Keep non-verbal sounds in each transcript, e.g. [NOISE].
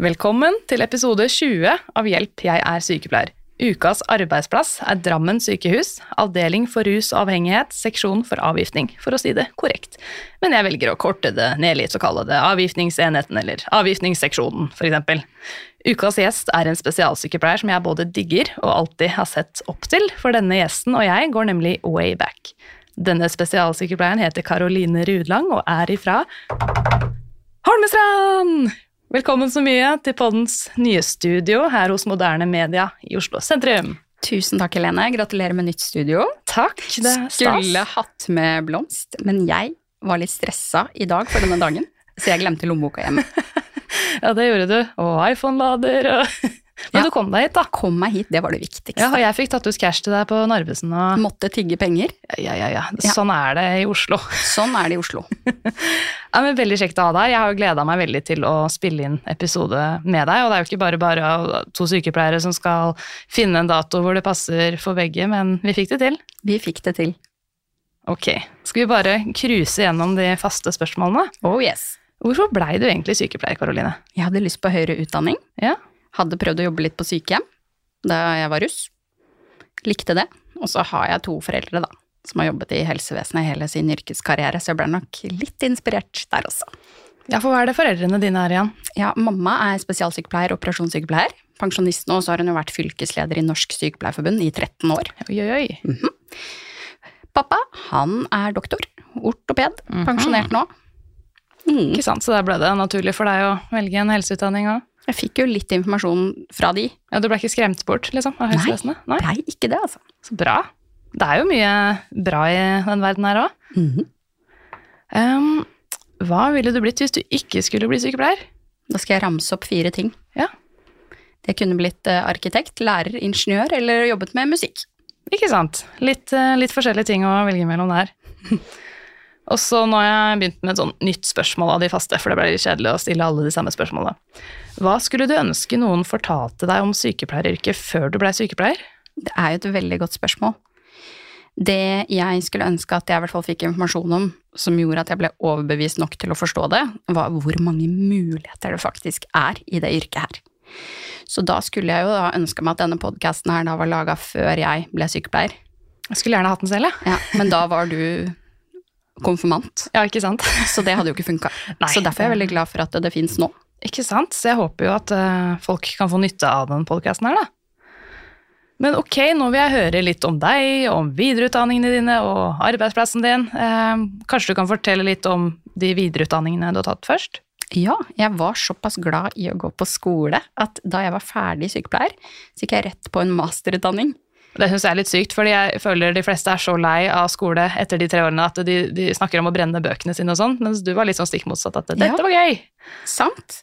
Velkommen til episode 20 av Hjelp, jeg er sykepleier. Ukas arbeidsplass er Drammen sykehus, avdeling for rus og avhengighet, seksjon for avgiftning, for å si det korrekt. Men jeg velger å korte det ned litt og kalle det avgiftningsenheten eller avgiftningsseksjonen, f.eks. Ukas gjest er en spesialsykepleier som jeg både digger og alltid har sett opp til, for denne gjesten og jeg går nemlig way back. Denne spesialsykepleieren heter Karoline Rudlang og er ifra Holmestrand! Velkommen så mye til poddens nye studio her hos Moderne Media i Oslo sentrum. Tusen takk, Helene. Gratulerer med nytt studio. Takk, det er stas. Skulle hatt med blomst, men jeg var litt stressa i dag for denne dagen, så jeg glemte lommeboka hjemme. [LAUGHS] Ja, det gjorde du. Og iPhone-lader og Men Ja. du kom deg hit, da. Kom meg hit, det var det viktigste. Ja, og jeg fikk tatt ut cash til deg på Narvesen og Måtte tigge penger. Ja, ja, ja. Ja. Sånn er det i Oslo. Sånn er det i Oslo. [LAUGHS] Ja, men Veldig kjekt å ha deg. Jeg har jo gleda meg veldig til å spille inn episode med deg. Og det er jo ikke bare bare to sykepleiere som skal finne en dato hvor det passer for begge, men vi fikk det til. Vi fikk det til. Ok, Skal vi bare cruise gjennom de faste spørsmålene? Oh yes. Hvorfor blei du egentlig sykepleier, Karoline? Jeg hadde lyst på høyere utdanning. Ja. Hadde prøvd å jobbe litt på sykehjem da jeg var russ. Likte det. Og så har jeg to foreldre, da, som har jobbet i helsevesenet hele sin yrkeskarriere, så jeg ble nok litt inspirert der også. Ja, for hva er det foreldrene dine er igjen? Ja, mamma er spesialsykepleier, operasjonssykepleier. Pensjonist nå, og så har hun jo vært fylkesleder i Norsk Sykepleierforbund i 13 år. Oi, oi, oi. Pappa, han er doktor. Ortoped. Pensjonert nå. Mm. Ikke sant, Så der ble det naturlig for deg å velge en helseutdanning òg? Jeg fikk jo litt informasjon fra de. Ja, du ble ikke skremt bort, liksom, av helsevesenet? Nei. Blei ikke det, altså. Så bra. Det er jo mye bra i den verden her òg. Mhm. hva ville du blitt hvis du ikke skulle bli sykepleier? Da skal jeg ramse opp fire ting. Ja. Det kunne blitt eh, arkitekt, lærer, ingeniør eller jobbet med musikk. Ikke sant? Litt, eh, litt forskjellige ting å velge mellom der. [LAUGHS] Og så nå har jeg begynt med et sånn nytt spørsmål av de faste, for det ble litt kjedelig å stille alle de samme spørsmålene. Hva skulle du ønske noen fortalte deg om sykepleieryrket før du blei sykepleier? Det er jo et veldig godt spørsmål. Det jeg skulle ønske at jeg i hvert fall fikk informasjon om, som gjorde at jeg ble overbevist nok til å forstå det, var hvor mange muligheter det faktisk er i det yrket her. Så da skulle jeg jo da ønske meg at denne podkasten her da var laga før jeg ble sykepleier. Jeg skulle gjerne hatt den selv, jeg. Ja, men da var du konfirmant, Ja. ikke sant? [LAUGHS] så det hadde jo ikke funka. Så derfor er jeg veldig glad for at det, det fins nå. Ikke sant? Så jeg håper jo at uh, folk kan få nytte av den podkasten her, da. Men ok, nå vil jeg høre litt om deg, om videreutdanningene dine og arbeidsplassen din. Uh, kanskje du kan fortelle litt om de videreutdanningene du har tatt først? Ja, jeg var såpass glad i å gå på skole at da jeg var ferdig sykepleier, så gikk jeg rett på en masterutdanning. Det syns jeg er litt sykt, fordi jeg føler de fleste er så lei av skole etter de tre årene at de, de snakker om å brenne bøkene sine og sånn, mens du var litt sånn stikk motsatt at dette Ja. var gøy. Sant?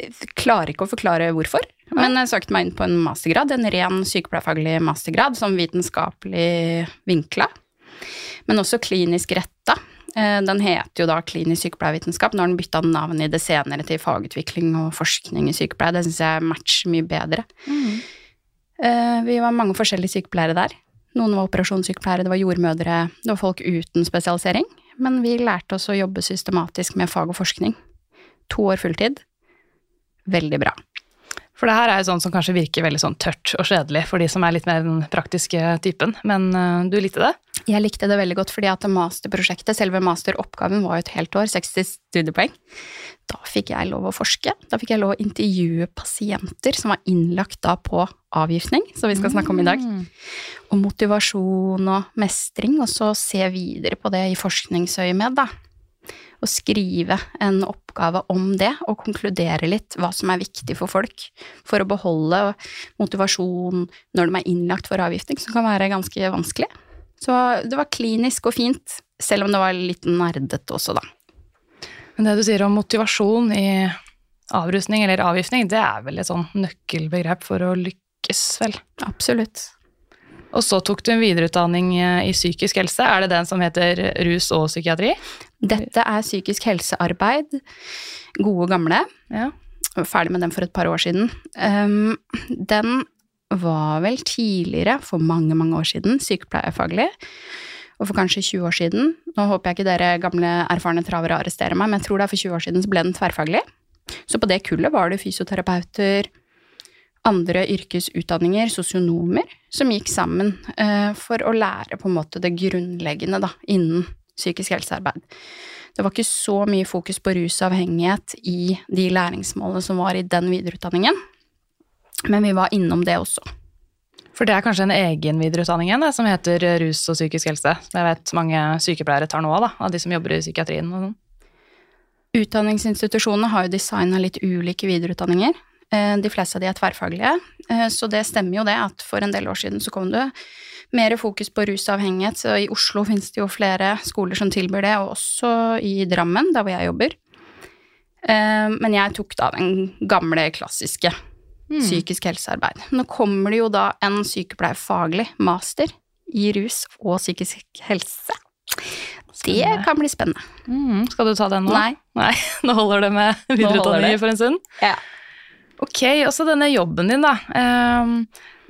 Jeg Klarer ikke å forklare hvorfor, men jeg søkte meg inn på en mastergrad, en ren sykepleierfaglig mastergrad, som vitenskapelig vinkla, men også klinisk retta. Eh, Den heter jo da klinisk sykepleiervitenskap, nå har den bytta navn i det senere til fagutvikling og forskning i sykepleie, det syns jeg matcher mye bedre. Eh, Vi var mange forskjellige sykepleiere der. Noen var operasjonssykepleiere, det var jordmødre, det var folk uten spesialisering. Men vi lærte oss å jobbe systematisk med fag og forskning. To år fulltid. Veldig bra. For det her er jo sånn som kanskje virker veldig sånn tørt og kjedelig for de som er litt mer den praktiske typen, men eh, du likte det? Jeg likte det veldig godt fordi at masterprosjektet, selve masteroppgaven, var jo et helt år, 60 studiepoeng. Da fikk jeg lov å forske. Da fikk jeg lov å intervjue pasienter som var innlagt da på avgiftning, som vi skal snakke om i dag. Og motivasjon og mestring, og så se videre på det i forskningsøyemed, da. Og skrive en oppgave om det, og konkludere litt hva som er viktig for folk. For å beholde motivasjon når de er innlagt for avgiftning, som kan være ganske vanskelig. Så det var klinisk og fint, selv om det var litt nerdete også, da. Men det du sier om motivasjon i avrusning eller avgiftning, det er vel et sånn nøkkelbegrep for å lykkes, vel. Absolutt. Og så tok du en videreutdanning eh, i psykisk helse. Er det den som heter rus og psykiatri? Dette er psykisk helsearbeid. Gode, gamle. Ja. Ferdig med den for et par år siden. Um, den var vel tidligere, for mange, mange år siden, sykepleierfaglig. Og for kanskje 20 år siden, nå håper jeg ikke dere gamle, erfarne travere arresterer meg, men jeg tror det er for 20 år siden så ble den tverrfaglig. Så på det kullet var det fysioterapeuter, andre yrkesutdanninger, sosionomer, som gikk sammen eh, for å lære på en måte det grunnleggende da, innen psykisk helsearbeid. Det var ikke så mye fokus på rusavhengighet i de læringsmålene som var i den videreutdanningen, men vi var innom det også. For det er kanskje en egen videreutdanning igjen, som heter rus og psykisk helse, jeg vet mange sykepleiere tar nå av, av de som jobber i psykiatrien og sånn. Utdanningsinstitusjonene har jo designa litt ulike videreutdanninger. Eh, de fleste av de er tverrfaglige, eh, så det stemmer jo det at for en del år siden så kom det mer fokus på rusavhengighet. Så i Oslo finnes det jo flere skoler som tilbyr det, og også i Drammen, der hvor jeg jobber. Eh, men jeg tok da den gamle, klassiske mm. psykisk helsearbeid. Nå kommer det jo da en sykepleierfaglig master i rus og psykisk helse. Det kan bli spennende. Mm, skal du ta den nå? Nei. Nei. [LAUGHS] Nå holder det med videreutdanning for en stund? Ja. Ok, også denne jobben din, da. Um,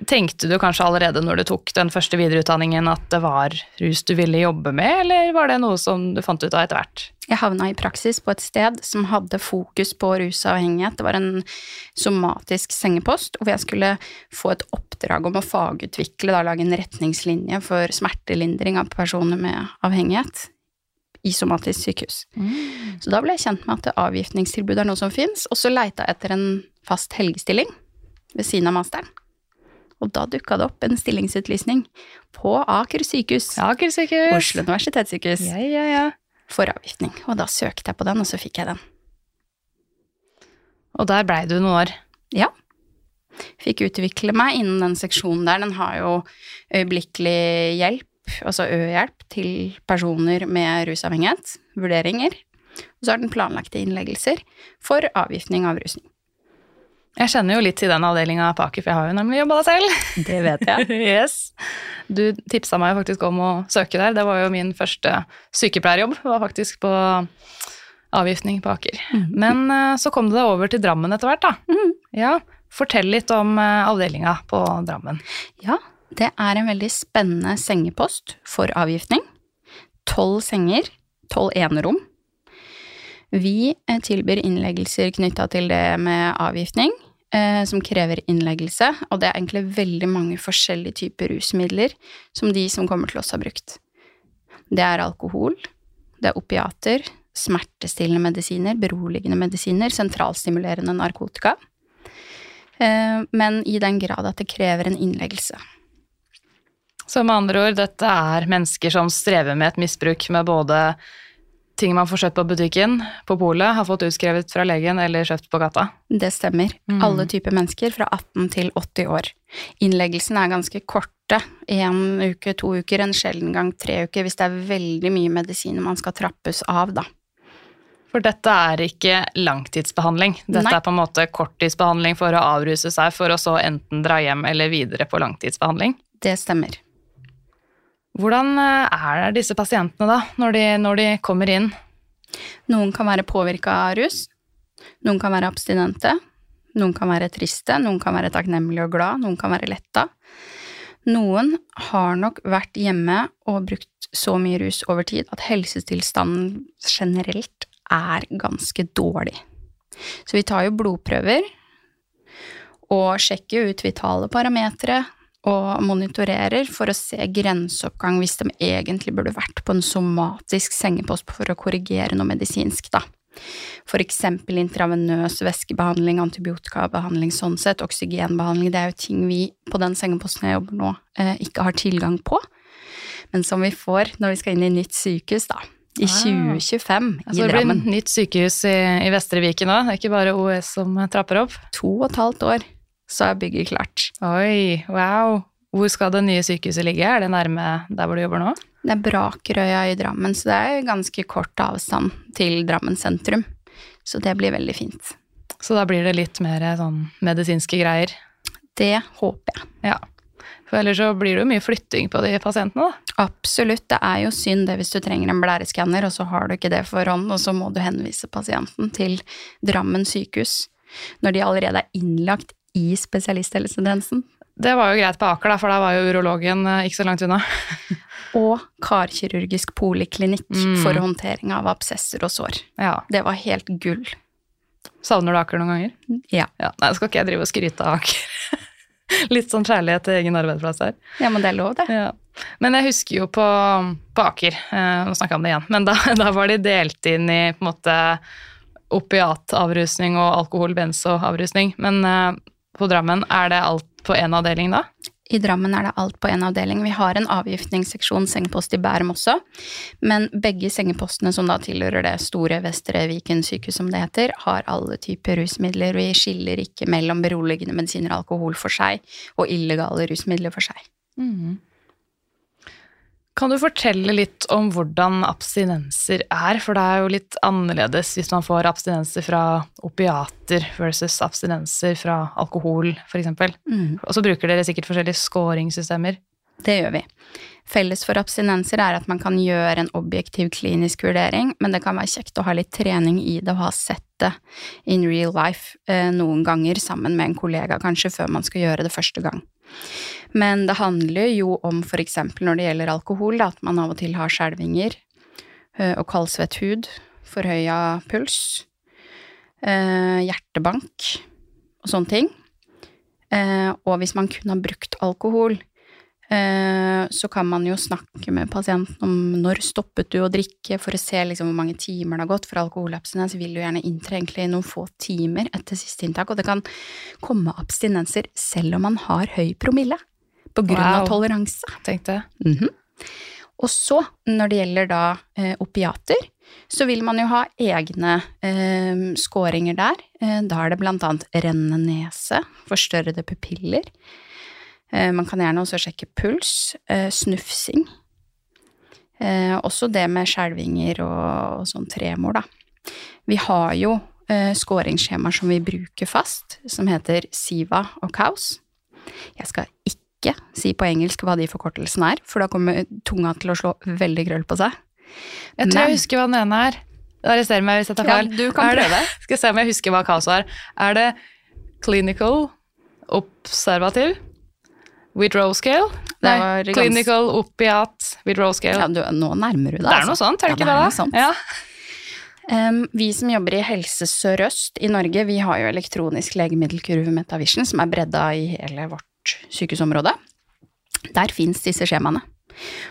tenkte du kanskje allerede når du tok den første videreutdanningen at det var rus du ville jobbe med, eller var det noe som du fant ut av etter hvert? Jeg havna i praksis på et sted som hadde fokus på rusavhengighet. Det var en somatisk sengepost hvor jeg skulle få et oppdrag om å fagutvikle, da lage en retningslinje for smertelindring av personer med avhengighet i somatisk sykehus. Mm. Så da ble jeg kjent med at avgiftningstilbud er noe som fins, og så leita jeg etter en fast helgestilling ved siden av masteren. Og da dukka det opp en stillingsutlysning på Aker sykehus. Aker sykehus. Oslo universitetssykehus. Ja, ja, ja. For avgiftning. Og da søkte jeg på den, og så fikk jeg den. Og der blei du noen år? Ja. Fikk utvikle meg innen den seksjonen der. Den har jo øyeblikkelig hjelp altså ø-hjelp, til personer med rusavhengighet, vurderinger. Og så har den planlagte innleggelser for avgiftning av rusning. Jeg kjenner jo litt til den avdelinga på Aker, for jeg har jo nemlig jobba der selv. Det vet jeg. [LAUGHS] yes. Du tipsa meg faktisk om å søke der. Det var jo min første sykepleierjobb. Var faktisk på avgiftning på Aker. Mm. Men uh, så kom det over til Drammen etter hvert, da. Mm. Ja, Fortell litt om uh, avdelinga på Drammen. Ja, det er en veldig spennende sengepost for avgiftning. Tolv senger, tolv enerom. Vi eh, tilbyr innleggelser knytta til det med avgiftning, eh, som krever innleggelse, og det er egentlig veldig mange forskjellige typer rusmidler som de som kommer til oss, har brukt. Det er alkohol, det er opiater, smertestillende medisiner, beroligende medisiner, sentralstimulerende narkotika, eh, men i den grad at det krever en innleggelse. Så med andre ord, dette er mennesker som strever med et misbruk med både ting man får kjøpt på butikken, på polet, har fått utskrevet fra legen eller kjøpt på gata. Det stemmer. Mm. Alle typer mennesker fra 18 til 80 år. Innleggelsen er ganske korte. Én uke, to uker, en sjelden gang tre uker, hvis det er veldig mye medisiner man skal trappes av, da. For dette er ikke langtidsbehandling. Dette Nei. er på en måte korttidsbehandling for å avruse seg, for å så enten dra hjem eller videre på langtidsbehandling. Det stemmer. Hvordan eh, er disse pasientene da, når de, når de kommer inn? Noen kan være påvirka av rus. Noen kan være abstinente. Noen kan være triste. Noen kan være takknemlige og glad. Noen kan være letta. Noen har nok vært hjemme og brukt så mye rus over tid at helsetilstanden generelt er ganske dårlig. Så vi tar jo blodprøver og sjekker ut vitale parametere, og monitorerer for å se grenseoppgang hvis de egentlig burde vært på en somatisk sengepost for å korrigere noe medisinsk, da. For eksempel intravenøs væskebehandling, antibiotikabehandling sånn sett, oksygenbehandling, det er jo ting vi på den sengeposten jeg jobber nå, eh, ikke har tilgang på, men som vi får når vi skal inn i nytt sykehus, da. I 2025 ah. i Drammen. Det blir nytt sykehus i, i Vestre Viken òg, det er ikke bare OS som trapper opp? To og et halvt år så er bygget klart. Oi, wow. Hvor skal det nye sykehuset ligge? Er det nærme der hvor du jobber nå? Det er Brakerøya i Drammen, så det er ganske kort avstand til Drammen sentrum. Så det blir veldig fint. Så da blir det litt mer sånn medisinske greier. Det håper jeg. Ja. For ellers så blir det jo mye flytting på de pasientene, da. Absolutt. Det er jo synd det hvis du trenger en blæreskanner, og så har du ikke det for hånd, og så må du henvise pasienten til Drammen sykehus når de allerede er innlagt i spesialisthelsetjenesten. Det var jo greit på Aker, da, for da var jo urologen eh, ikke så langt unna. [LAUGHS] Og karkirurgisk poliklinikk Mm. for håndtering av absesser og sår. Ja. Det var helt gull. Savner du Aker noen ganger? Ja. Ja. Nei, skal ikke jeg drive og skryte av Aker. [LAUGHS] Litt sånn kjærlighet til egen arbeidsplass her. ja, men det er lov, det. Ja. Men jeg husker jo på, på Aker, eh, nå snakka jeg om det igjen, men da, [LAUGHS] da var de delt inn i på en måte opiatavrusning og alkohol-benzo-avrusning. Men eh, på Drammen, er det alt på én avdeling da? I Drammen er det alt på én avdeling. Vi har en avgiftningsseksjon sengepost i Bærum også, men begge sengepostene som da tilhører det store Vestre Viken sykehus, som det heter, har alle typer rusmidler. Vi skiller ikke mellom beroligende medisiner og alkohol for seg, og illegale rusmidler for seg. Kan du fortelle litt om hvordan abstinenser er? For det er jo litt annerledes hvis man får abstinenser fra opiater versus abstinenser fra alkohol, f.eks. Og så bruker dere sikkert forskjellige scoringssystemer. Det gjør vi. Felles for abstinenser er at man kan gjøre en objektiv klinisk vurdering, men det kan være kjekt å ha litt trening i det og ha sett det in real life eh, noen ganger sammen med en kollega, kanskje, før man skal gjøre det første gang. Men det handler jo om eksempel når det gjelder alkohol, da, at man av og til har skjelvinger eh, og kaldsvett hud, forhøya puls, eh, hjertebank og sånne ting. Eh, og hvis man kun har brukt alkohol, så kan man jo snakke med pasienten om når stoppet du å drikke, for å se liksom hvor mange timer det har gått. For alkoholabstinens vil jo gjerne inntre egentlig noen få timer etter siste inntak, og det kan komme abstinenser selv om man har høy promille, på grunn av toleranse. tenkte jeg. -hmm. Og så, når det gjelder da eh, opiater, så vil man jo ha egne eh, skåringer der. Eh, da er det blant annet rennende nese, forstørrede pupiller. Eh, man kan gjerne også sjekke puls, eh, snufsing. Eh, også det med skjelvinger og, og sånn tremor, da. Vi har jo skåringsskjemaer som vi bruker fast, som heter Siva og Kaus. Jeg skal ikke si på engelsk hva de forkortelsene er, for da kommer tunga til å slå veldig krøll på seg. Jeg tror Men- jeg husker hva den ene er. Arrester meg hvis jeg tar Ja, feil. du kan er det. [LAUGHS] Skal jeg se om jeg husker hva kaos er. Er det clinical, observativ, withdrawal scale? Det Nei, var gans- clinical, opiat, withdrawal scale. Ja, du, nå nærmer du deg. det er altså. noe sånt, er det Ja, ikke det det? sånt. Ja. [LAUGHS] Um, vi som jobber i Helse Sør-Øst i Norge, vi har jo elektronisk legemiddelkurve Metavision, som er bredda i hele vårt sykehusområde. Der fins disse skjemaene.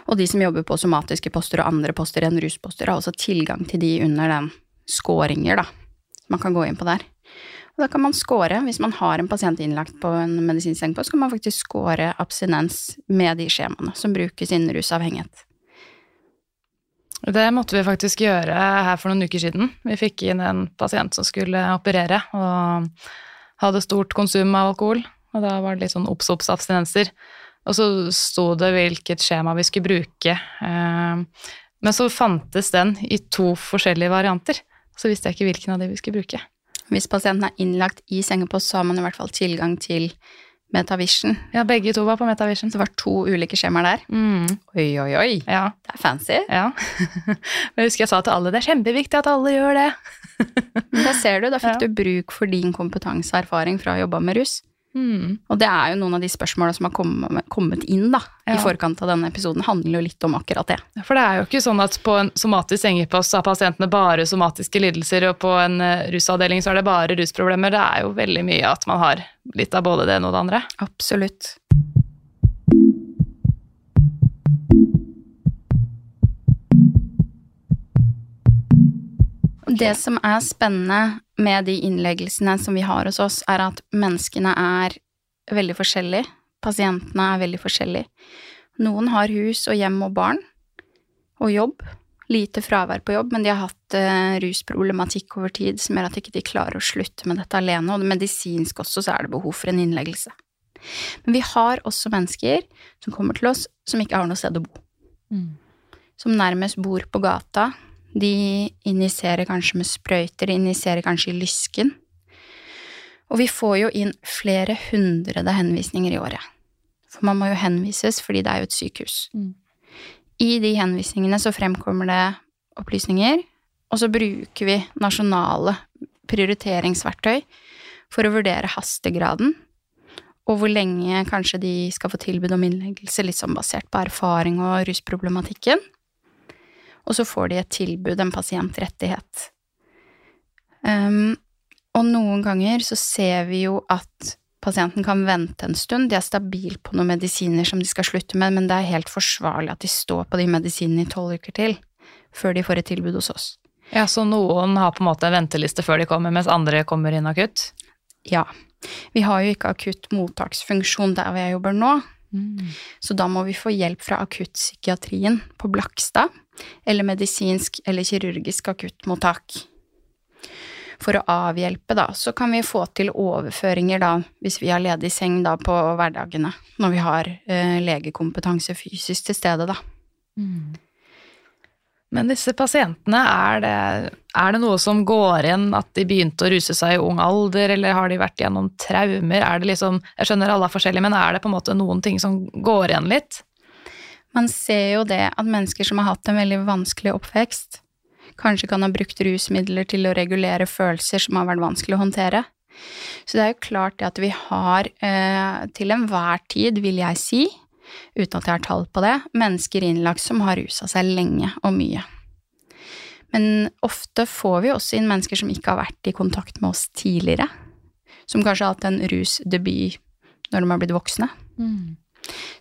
Og de som jobber på somatiske poster og andre poster enn rusposter, har også tilgang til de under den skåringer, da. Man kan gå inn på der. Og da kan man score, hvis man har en pasient innlagt på en medisinsk så kan man faktisk score abstinens med de skjemaene som brukes innen rusavhengighet. Det måtte vi faktisk gjøre her for noen uker siden. Vi fikk inn en pasient som skulle operere, og hadde stort konsum av alkohol. Og da var det litt sånn obs-obs-abstinenser. Og så sto det hvilket skjema vi skulle bruke. Eh, Men så fantes den i to forskjellige varianter. Så visste jeg ikke hvilken av de vi skulle bruke. Hvis pasienten er innlagt i sengepost, så har man i hvert fall tilgang til Metavision. Ja, begge to var på Metavision. Så det var to ulike skjemaer der. Mm, Oi, oi, oi. ja, Det er fancy. ja. [LAUGHS] Jeg husker jeg sa til alle det er kjempeviktig at alle gjør det. [LAUGHS] Da ser du, da fikk Ja. du bruk for din kompetanse og erfaring fra å jobbe med rus. Mm. Og det er jo noen av de spørsmåla som har kommet, inn da, i forkant av denne episoden, handler jo litt om akkurat det. For det er jo ikke sånn at på en somatisk sengepost har pasientene bare somatiske lidelser, og på en eh, rusavdeling så er det bare rusproblemer. Det er jo veldig mye at man har litt av både det ene og det andre. Absolutt. Det som er spennende med de innleggelsene som vi har hos oss, er at menneskene er veldig forskjellige. Pasientene er veldig forskjellige. Noen har hus og hjem og barn og jobb. Lite fravær på jobb, men de har hatt uh, rusproblematikk over tid som gjør at de ikke klarer å slutte med dette alene. Og medisinsk også så er det behov for en innleggelse. Men vi har også mennesker som kommer til oss som ikke har noe sted å bo. Som nærmest bor på gata. De injiserer kanskje med sprøyter, de injiserer kanskje i lysken. Og vi får jo inn flere hundrede henvisninger i året. For man må jo henvises fordi det er jo et sykehus. Mm. I de henvisningene så fremkommer det opplysninger, og så bruker vi nasjonale prioriteringsverktøy for å vurdere hastegraden, og hvor lenge kanskje de skal få tilbud om innleggelse, litt sånn basert på erfaring og rusproblematikken. Og så får de et tilbud, en pasientrettighet. Um, og noen ganger så ser vi jo at pasienten kan vente en stund, de er stabil på noen medisiner som de skal slutte med, men det er helt forsvarlig at de står på de medisinene i tolv uker til før de får et tilbud hos oss. Ja, Så noen har på en måte en venteliste før de kommer, mens andre kommer inn akutt? Ja. Vi har jo ikke akutt mottaksfunksjon der hvor jeg jobber nå, så da må vi få hjelp fra akuttpsykiatrien på Blakstad, eller medisinsk eller kirurgisk akuttmottak. For å avhjelpe, da, så kan vi få til overføringer, da, hvis vi har ledig seng da på hverdagene, når vi har eh, legekompetanse fysisk til stede, da. Men disse pasientene, er det, er det noe som går igjen at de begynte å ruse seg i ung alder, eller har de vært gjennom traumer? Er det liksom, jeg skjønner alle er forskjellige, men er det på en måte noen ting som går igjen litt? Man ser jo det at mennesker som har hatt en veldig vanskelig oppvekst, kanskje kan ha brukt rusmidler til å regulere følelser som har vært vanskelig å håndtere. Så det er jo klart det at vi har eh, til enhver tid, vil jeg si, uten at jeg har tall på det, mennesker innlagt som har rusa seg lenge og mye. Men ofte får vi også inn mennesker som ikke har vært i kontakt med oss tidligere. Som kanskje har hatt en rusdebut når de har blitt voksne.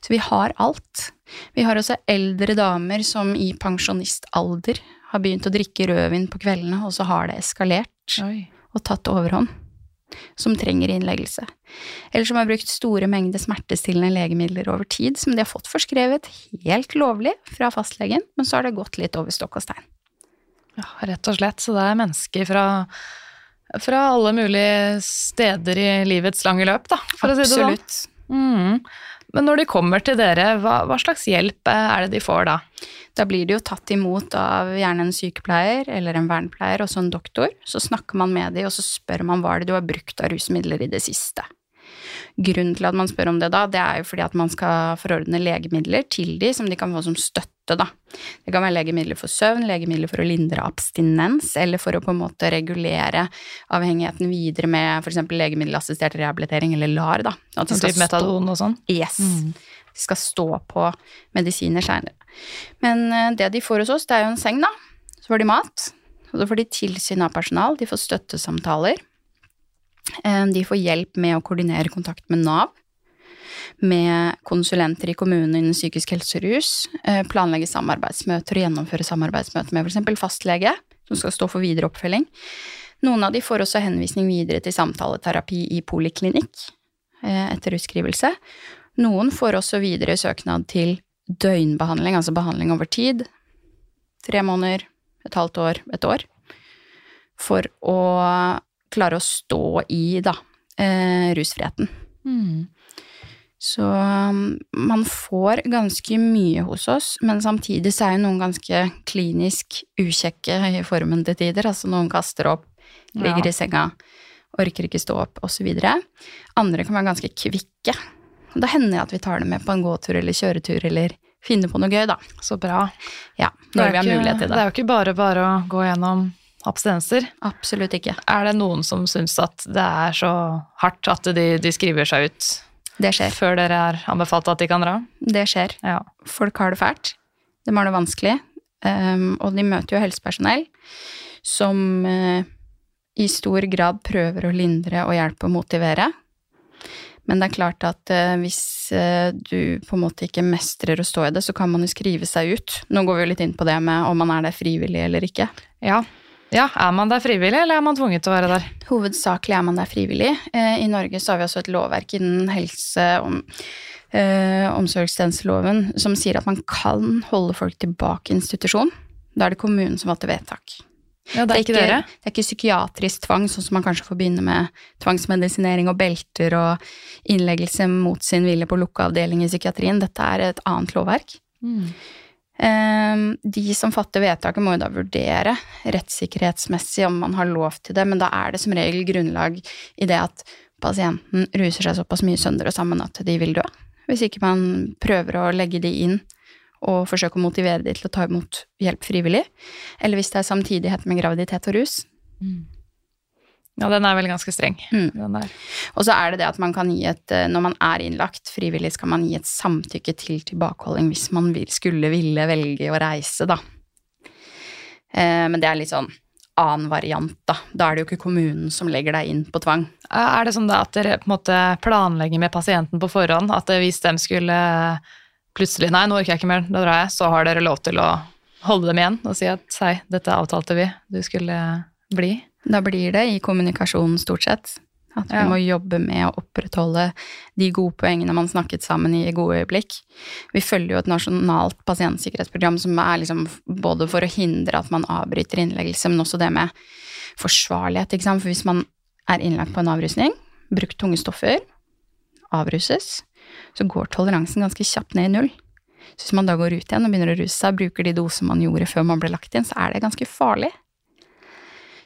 Så vi har alt. Vi har også eldre damer som i pensjonistalder har begynt å drikke rødvin på kveldene, og så har det eskalert Oi. og tatt overhånd. Som trenger innleggelse. Eller som har brukt store mengder smertestillende legemidler over tid, som de har fått forskrevet helt lovlig fra fastlegen, men så har det gått litt over stokk og stein. Ja, rett og slett. Så det er mennesker fra, fra alle mulige steder i livets lange løp, da, for å si det sånn. Absolutt. Mm. Men når de kommer til dere, hva, hva slags hjelp er det de får da? Da blir de jo tatt imot av gjerne en sykepleier eller en vernepleier, også en doktor. Så snakker man med dem, og så spør man hva er det du har brukt av rusmidler i det siste. Grunnen til at man spør om det da, det er jo fordi at man skal forordne legemidler til de som de kan få som støtte, da. Det kan være legemidler for søvn, legemidler for å lindre abstinens, eller for å på en måte regulere avhengigheten videre med f.eks. legemiddelassistert rehabilitering, eller LAR, da. At de skal metadon og sånn? Yes. De skal stå på medisiner seinere. Men eh, det de får hos oss, det er jo en seng, da. Så får de mat. Og så får de tilsyn av personal. De får støttesamtaler. Eh, De får hjelp med å koordinere kontakt med Nav. Med konsulenter i kommunen innen psykisk helse og rus. eh, Planlegge samarbeidsmøter og gjennomføre samarbeidsmøter med f.eks. fastlege, som skal stå for videre oppfølging. Noen av de får også henvisning videre til samtaleterapi i poliklinikk eh, etter utskrivelse. Noen får også videre søknad til døgnbehandling, altså behandling over tid. Tre måneder, et halvt år, et år. For å klare å stå i, da, eh, rusfriheten. Så um, man får ganske mye hos oss, men samtidig så er jo noen ganske klinisk ukjekke i formen til tider. Altså noen kaster opp, ligger Ja. i senga, orker ikke stå opp, osv. Andre kan være ganske kvikke. Og Da hender det at vi tar dem med på en gåtur eller kjøretur, eller finner på noe gøy, da. Så bra. Ja, Det når vi har mulighet til Det det. er jo ikke bare bare å gå gjennom abstinenser. Absolutt ikke. Er det noen som syns at det er så hardt at de, de skriver seg ut Det skjer. før dere er anbefalt at de kan dra? Det skjer. Ja. Folk har det fælt. De har det vanskelig. Um, og de møter jo helsepersonell som uh, i stor grad prøver å lindre og hjelpe og motivere. Men det er klart at uh, hvis uh, du på en måte ikke mestrer å stå i det, så kan man jo skrive seg ut. Nå går vi jo litt inn på det med om man er der frivillig eller ikke. ja. Ja, Er man der frivillig, eller er man tvunget til å være der? Hovedsakelig er man der frivillig. Eh, I Norge så har vi også et lovverk innen helse- og eh, omsorgstjenesteloven som sier at man kan holde folk tilbake i institusjon. Da er det kommunen som fatter vedtak. Ja, Det er ikke dere? det er ikke psykiatrisk tvang, sånn som man kanskje forbinder med tvangsmedisinering og belter og innleggelse mot sin vilje på lukka avdeling i psykiatrien. Dette er et annet lovverk. Eh, De som fatter vedtaket, må jo da vurdere rettssikkerhetsmessig om man har lov til det, men da er det som regel grunnlag i det at pasienten ruser seg såpass mye sønder og sammen at de vil dø. Hvis ikke man prøver å legge de inn og forsøke å motivere de til å ta imot hjelp frivillig. Eller hvis det er samtidighet med graviditet og rus. Ja, den er vel ganske streng. Mm. Og så er det det at man kan gi et eh, Når man er innlagt frivillig, skal man gi et samtykke til tilbakeholding hvis man skulle ville velge å reise, da. Eh, men det er litt sånn annen variant, da. Da er det jo ikke kommunen som legger deg inn på tvang. Er det sånn da at dere på en måte planlegger med pasienten på forhånd? At hvis de skulle plutselig Nei, nå orker jeg ikke mer, da drar jeg. Så har dere lov til å holde dem igjen og si at hei, dette avtalte vi, du skulle bli. Da blir det i kommunikasjonen stort sett. At vi Ja. må jobbe med å opprettholde de gode poengene man snakket sammen i gode øyeblikk. Vi følger jo et nasjonalt pasientsikkerhetsprogram som er liksom både for å hindre at man avbryter innleggelse, men også det med forsvarlighet. Ikke sant? For hvis man er innlagt på en avrusning, brukt tunge stoffer, avruses, så går toleransen ganske kjapt ned i null. Så hvis man da går ut igjen og begynner å ruse seg, bruker de doser man gjorde før man ble lagt inn, så er det ganske farlig.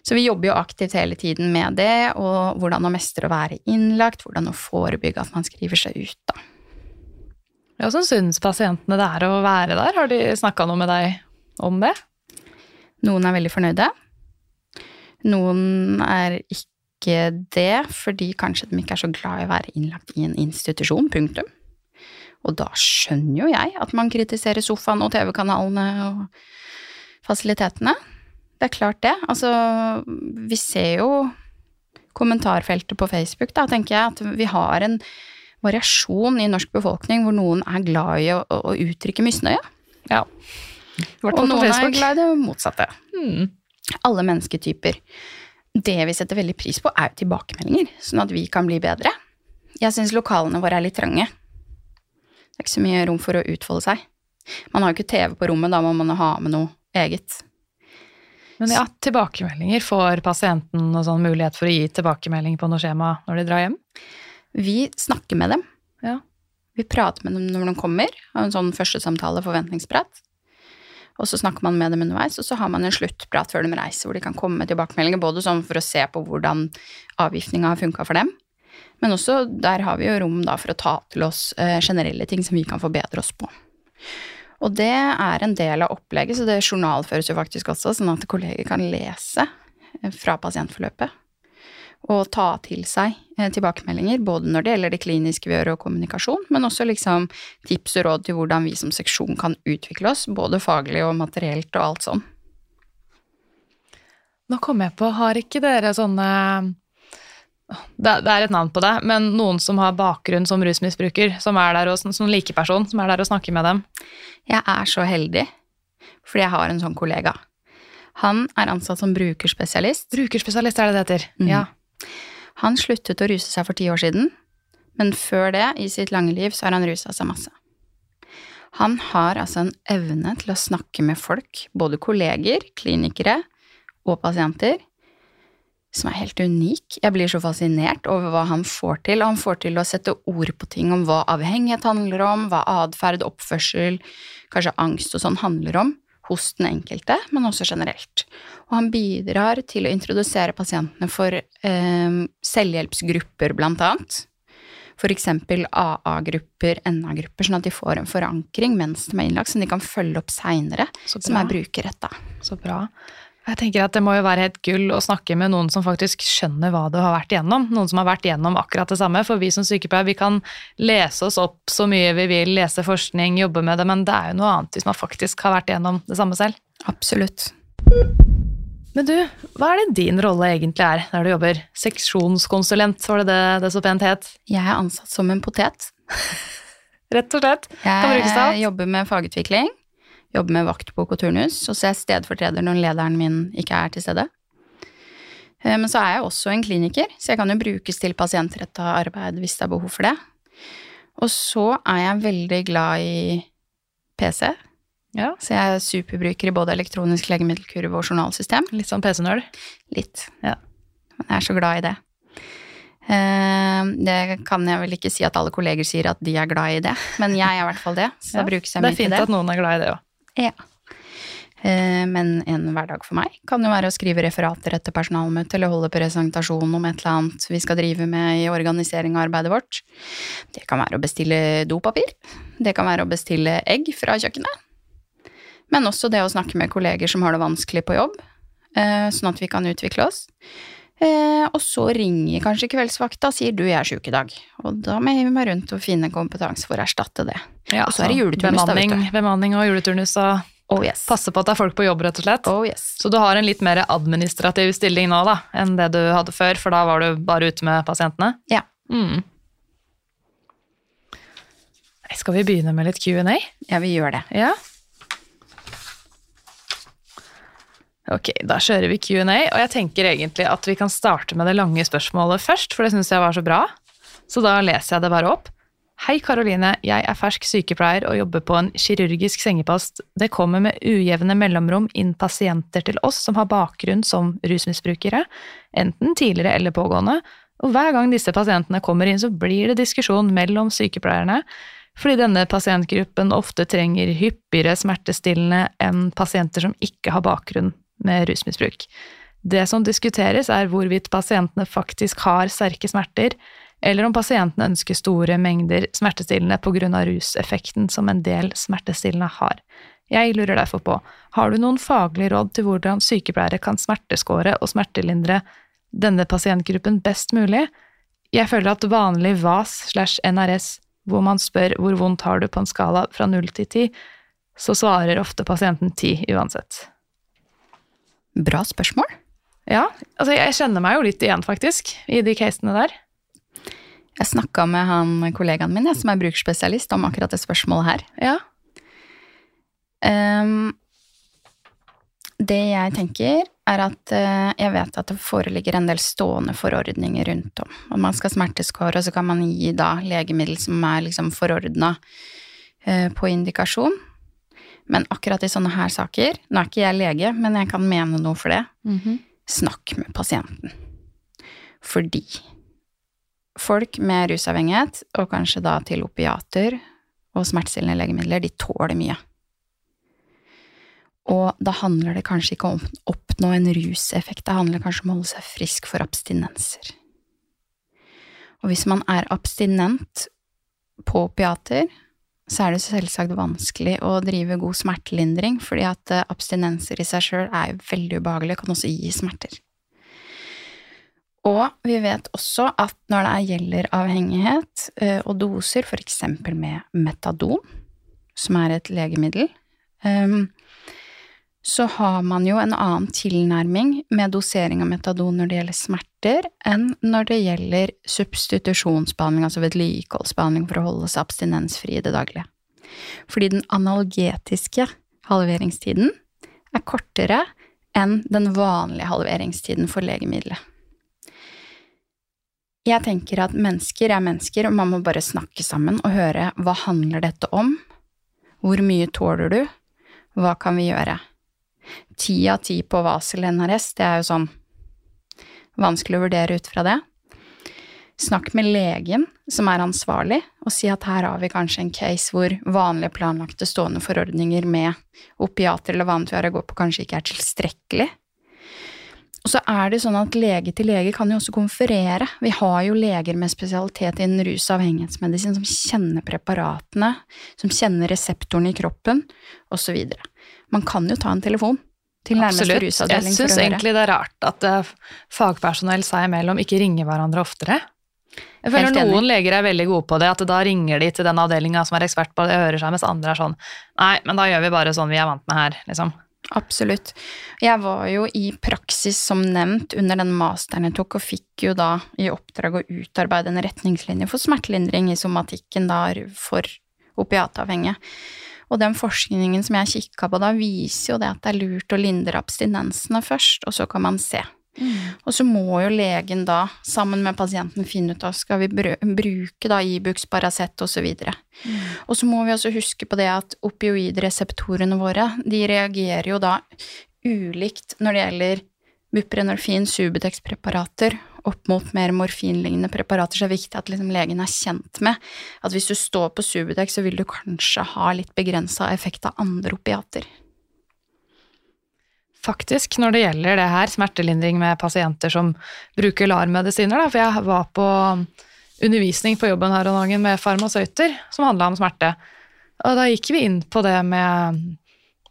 Så vi jobber jo aktivt hele tiden med det, og hvordan å mestre å være innlagt, hvordan å forebygge at man skriver seg ut, da. Hvordan syns pasientene det er å være der? Har de snakka noe med deg om det? Noen er veldig fornøyde. Noen er ikke det, fordi kanskje de ikke er så glad i å være innlagt i en institusjon, punktum. Og da skjønner jo jeg at man kritiserer sofaen og TV-kanalene og fasilitetene. Det er klart det. Altså, vi ser jo kommentarfeltet på Facebook, da, tenker jeg, at vi har en variasjon i norsk befolkning hvor noen er glad i å, å uttrykke misnøye, Ja. Og noen er glad i det motsatte. Mm. alle mennesketyper. Det vi setter veldig pris på, er jo tilbakemeldinger, sånn at vi kan bli bedre. Jeg syns lokalene våre er litt trange. Det er ikke så mye rom for å utfolde seg. Man har jo ikke TV på rommet, da må man ha med noe eget. Men ja, tilbakemeldinger. Får pasienten noen sånn mulighet for å gi tilbakemelding på noe skjema når de drar hjem? Vi snakker med dem. Ja. Vi prater med dem når de kommer, har en sånn første samtale, forventningsprat. Og så snakker man med dem underveis, og så har man en sluttprat før de reiser, hvor de kan komme med tilbakemeldinger, både sånn for å se på hvordan avgiftninga har funka for dem, men også der har vi jo rom da for å ta til oss eh, generelle ting som vi kan forbedre oss på. Og det er en del av opplegget, så det journalføres jo faktisk også, sånn at kolleger kan lese eh, fra pasientforløpet og ta til seg eh, tilbakemeldinger, både når det gjelder det kliniske vi gjør og kommunikasjon, men også liksom tips og råd til hvordan vi som seksjon kan utvikle oss, både faglig og materielt og alt sånn. Nå kom jeg på, har ikke dere sånne det, det er et navn på det, men noen som har bakgrunn som rusmisbruker, som er der og, som likeperson, som er der og snakker med dem. Jeg er så heldig, fordi jeg har en sånn kollega. Han er ansatt som brukerspesialist. Brukerspesialist er det det heter. Mm. Ja. Han sluttet å ruse seg for ti år siden, men før det, i sitt lange liv, så har han rusa seg masse. Han har altså en evne til å snakke med folk, både kolleger, klinikere og pasienter, som er helt unik. Jeg blir så fascinert over hva han får til, og han får til å sette ord på ting om hva avhengighet handler om, hva atferd, oppførsel, kanskje angst og sånn handler om hos den enkelte, men også generelt. Og han bidrar til å introdusere pasientene for eh, selvhjelpsgrupper, blant annet. Eksempel AA-grupper, NA-grupper, sånn at de får en forankring mens de er innlagt, som de kan følge opp seinere, som er brukerretta. Så bra. Jeg tenker at Det må jo være helt gull å snakke med noen som faktisk skjønner hva du har vært igjennom. Noen som har vært igjennom akkurat det samme. For vi som sykepleiere vi kan lese oss opp så mye vi vil, lese forskning, jobbe med det, men det er jo noe annet hvis man faktisk har vært igjennom det samme selv. Absolutt. Men du, hva er det din rolle egentlig er der du jobber? Seksjonskonsulent, var det det det så pent het? Jeg er ansatt som en potet. [LAUGHS] Rett og slett. Kan brukes til Jeg jobber med fagutvikling, jobber med vaktbok og turnus, og så er jeg stedfortreder når lederen min ikke er til stede. Eh, Men så er jeg også en kliniker, så jeg kan jo brukes til pasientretta arbeid hvis det er behov for det. Og så er jeg veldig glad i PC, Ja, så jeg er superbruker i både elektronisk legemiddelkurve og journalsystem. Litt sånn PC-nøl. Litt. Ja. Men jeg er så glad i det. Eh, Det kan jeg vel ikke si at alle kolleger sier at de er glad i det, men jeg er i hvert fall det. Så da brukes jeg mye til Det Det er fint at noen er glad i det òg. Ja. Eh, men en hverdag for meg kan jo være å skrive referater etter personalmøte eller holde presentasjon om et eller annet vi skal drive med i organisering av arbeidet vårt. Det kan være å bestille dopapir. Det kan være å bestille egg fra kjøkkenet. Men også det å snakke med kolleger som har det vanskelig på jobb, eh, sånn at vi kan utvikle oss. Eh, og så ringer kanskje kveldsvakta og sier du, jeg er sjuk i dag. Og da må jeg hive meg rundt og finne kompetanse for å erstatte det. Ja, og så er det juleturnus, da, bemanning, du. bemanning og juleturnus og Oh yes. passe på at det er folk på jobb, rett og slett. Oh yes. Så du har en litt mer administrativ stilling nå da, enn det du hadde før, for da var du bare ute med pasientene? Ja. Mm. Skal vi begynne med litt Q&A? Ja, vi gjør det. Ja. Ok, da kjører vi Q&A, og jeg tenker egentlig at vi kan starte med det lange spørsmålet først, for det synes jeg var så bra. Så da leser jeg det bare opp. Hei Karoline, jeg er fersk sykepleier og jobber på en kirurgisk sengepost. Det kommer med ujevne mellomrom inn pasienter til oss som har bakgrunn som rusmisbrukere, enten tidligere eller pågående, og hver gang disse pasientene kommer inn så blir det diskusjon mellom sykepleierne, fordi denne pasientgruppen ofte trenger hyppigere smertestillende enn pasienter som ikke har bakgrunn med rusmisbruk. Det som diskuteres er hvorvidt pasientene faktisk har sterke smerter, eller om pasientene ønsker store mengder smertestillende pga. ruseffekten som en del smertestillende har. Jeg lurer derfor på, har du noen faglige råd til hvordan sykepleiere kan smerteskåre og smertelindre denne pasientgruppen best mulig? Jeg føler at vanlig VAS slash NRS, hvor man spør hvor vondt har du på en skala fra null til ti, så svarer ofte pasienten ti uansett. Bra spørsmål. Ja, altså jeg kjenner meg jo litt igjen, faktisk, i de casene der. Jeg snakka med han kollegaen min, som er brukerspesialist, om akkurat det spørsmålet her. Ja. Um, det jeg tenker, er at uh, jeg vet at det foreligger en del stående forordninger rundt om. Om man skal smerteskåre, og så kan man gi da legemiddel som er liksom forordna på indikasjon. Men akkurat i sånne her saker, nå er ikke jeg lege, men jeg kan mene noe for det, snakk med pasienten. Fordi folk med rusavhengighet, og kanskje da til opiater og smertestillende legemidler, de tåler mye. Og da handler det kanskje ikke om å oppnå en ruseffekt, det handler kanskje om å holde seg frisk for abstinenser. Og hvis man er abstinent på opiater, så er det selvsagt vanskelig å drive god smertelindring, fordi at eh, abstinenser i seg sjøl er veldig ubehagelig, kan også gi smerter. Og vi vet også at når det gjelder avhengighet eh, og doser, eksempel med metadon, som er et legemiddel, ehm, så har man jo en annen tilnærming med dosering av metadon når det gjelder smerter, enn når det gjelder substitusjonsbehandling, altså vedlikeholdsbehandling for å holde seg abstinensfri i det daglige. Fordi den analgetiske halveringstiden er kortere enn den vanlige halveringstiden for legemiddelet. Jeg tenker at mennesker er mennesker, og man må bare snakke sammen og høre hva handler dette om, hvor mye tåler du, hva kan vi gjøre? Ti av ti på Vasel NRS, det er jo sånn vanskelig å vurdere ut fra det. Snakk med legen som er ansvarlig, og si at her har vi kanskje en case hvor vanlige planlagte stående forordninger med opiater eller hva går på, kanskje ikke er tilstrekkelig. Og så er det sånn at lege til lege kan jo også konferere. Vi har jo leger med spesialitet innen rus- og avhengighetsmedisin som kjenner preparatene, som kjenner reseptorene i kroppen, osv. Man kan jo ta en telefon til nærmeste Absolutt. Rusavdeling Jeg syns egentlig det er rart at eh, fagpersonell seg imellom ikke ringer hverandre oftere. Jeg føler noen leger er veldig gode på det, at da ringer de til den avdelinga som er ekspert på det, og hører seg, mens andre er sånn Nei, men da gjør vi bare sånn vi er vant med her, liksom. Absolutt. Jeg var jo i praksis, som nevnt, under den masteren jeg tok, og fikk jo da i oppdrag å utarbeide en retningslinje for smertelindring i somatikken da for opiatavhengige. Og den forskningen som jeg kikka på da, viser jo det at det er lurt å lindre abstinensene først, og så kan man se. Og så må jo legen da, sammen med pasienten, finne ut av skal vi bruke da Ibux, Paracet osv. Og så må vi også huske på det at opioidreseptorene våre, de reagerer jo da ulikt når det gjelder buprenorfin, Subutex-preparater, opp mot mer morfinlignende preparater, så er det viktig at liksom legen er kjent med at hvis du står på Subutex, så vil du kanskje ha litt begrensa effekt av andre opiater. faktisk, når det gjelder det her, smertelindring med pasienter som bruker LAR-medisiner. For jeg var på undervisning på jobben her om dagen med farmasøyter som handla om smerte. Og da gikk vi inn på det med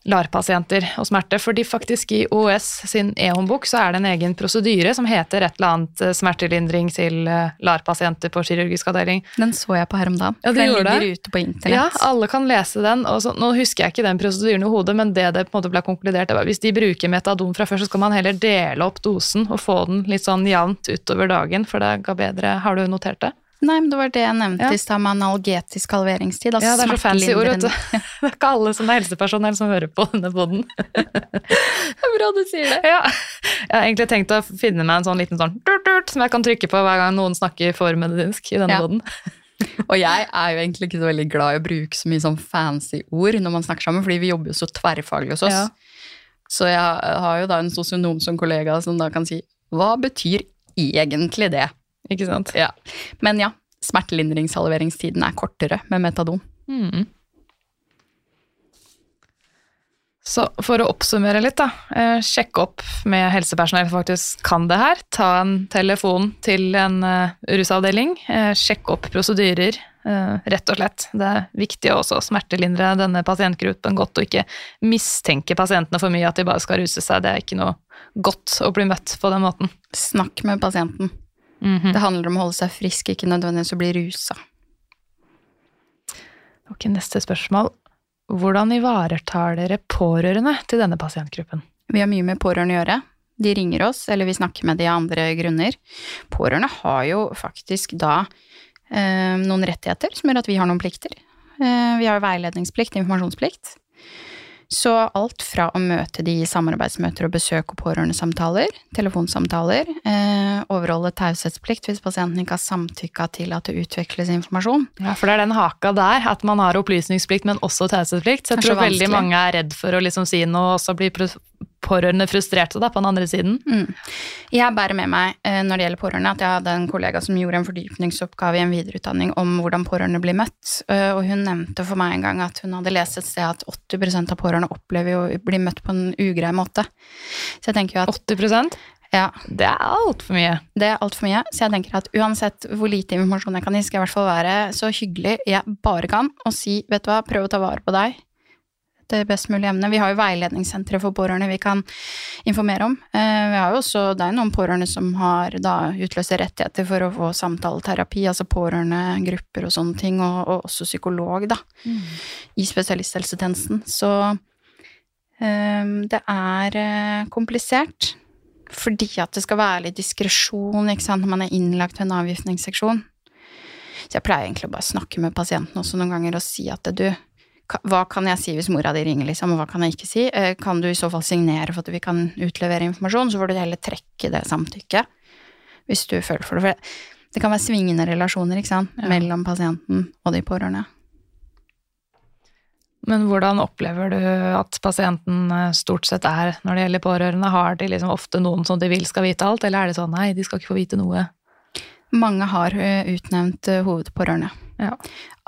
LAR-pasienter og smerte, fordi faktisk i OS sin e-håndbok så er det en egen prosedyre som heter et eller annet eh, smertelindring til eh, LAR-pasienter på kirurgisk avdeling. Den så jeg på her om dagen. Ja, den ligger det? ute på internett. Ja, alle kan lese den. og så, Nå husker jeg ikke den prosedyren i hodet, men det det på en måte ble konkludert, det var hvis de bruker metadon fra før, så skal man heller dele opp dosen og få den litt sånn jevnt utover dagen, for det ga bedre Har du notert det? Nei, men det var det jeg nevnte ja. i stad med analgetisk halveringstid. Altså ja, det er så fancy ord, vet du. [LAUGHS] Det er ikke alle som er helsepersonell som hører på denne poden. det er bra du sier det. Ja. Jeg har egentlig tenkt å finne meg en sånn liten sånn durt, durt, som jeg kan trykke på hver gang noen snakker for medisinsk i denne ja. poden. [LAUGHS] Og jeg er jo egentlig ikke så veldig glad i å bruke så mye sånn fancy ord når man snakker sammen, fordi vi jobber jo så tverrfaglig hos oss. Ja. Så jeg har jo da en sosionom som kollega som da kan si hva betyr egentlig det? Ikke sant? Ja. Men ja, smertelindringshalveringstiden er kortere med metadon. Mm. Så for å oppsummere litt, da. Sjekke sjekk opp med helsepersonell som faktisk kan det her. Ta en telefon til en uh, rusavdeling. Sjekke sjekk opp prosedyrer, rett og slett. Det er viktig å også smertelindre denne pasientgruppen godt, og ikke mistenke pasientene for mye at de bare skal ruse seg. Det er ikke noe godt å bli møtt på den måten. Snakk med pasienten. Mm -hmm. Det handler om å holde seg frisk, ikke nødvendigvis å bli rusa. Ok, neste spørsmål. Hvordan ivaretar dere pårørende til denne pasientgruppen? Vi har mye med pårørende å gjøre. De ringer oss, eller vi snakker med de av andre grunner. Pårørende har jo faktisk da eh, noen rettigheter som gjør at vi har noen plikter. Eh, vi har veiledningsplikt, informasjonsplikt. Så alt fra å møte de i samarbeidsmøter og besøk og pårørendesamtaler, telefonsamtaler, eh, overholde taushetsplikt hvis pasienten ikke har samtykka til at det utveksles informasjon. Ja, for det er den haka der, at man har opplysningsplikt, men også taushetsplikt. Så jeg tror veldig mange er redd for å liksom si noe, og så blir pårørende frustrerte da, på den andre siden. Mm. Jeg bærer med meg eh, når det gjelder pårørende, at jeg hadde en kollega som gjorde en fordypningsoppgave i en videreutdanning om hvordan pårørende blir møtt. Eh, og hun nevnte for meg en gang at hun hadde lest et sted at 80% av pårørende opplever å bli møtt på en ugrei måte. Så jeg tenker jo at 80% ja. Det er altfor mye. Det er altfor mye. Så jeg tenker at uansett hvor lite informasjon jeg kan gi, skal jeg i hvert fall være så hyggelig jeg bare kan og si vet du hva, prøv å ta vare på deg det best mulig emne. Vi har jo veiledningssentre for pårørende vi kan informere om. Eh, vi har jo også, Det er noen pårørende som har da utløser rettigheter for å få samtaleterapi, altså pårørendegrupper og sånne ting, og, og også psykolog, da, mm. i spesialisthelsetjenesten. Så um, det er komplisert. Fordi at det skal være litt diskresjon når man er innlagt ved en avgiftningsseksjon. Så jeg pleier egentlig å bare snakke med pasienten også noen ganger og si at du, hva kan jeg si hvis mora di ringer, liksom, og hva kan jeg ikke si? Eh, kan du i så fall signere for at vi kan utlevere informasjon, så får du heller trekke det samtykket, hvis du føler for det. For det kan være svingende relasjoner, ikke sant, ja. mellom pasienten og de pårørende. Men hvordan opplever du at pasienten eh, stort sett er når det gjelder pårørende? Har de liksom ofte noen som de vil skal vite alt, eller er det sånn nei, de skal ikke få vite noe? Mange har eh, utnevnt hovedpårørende. Ja.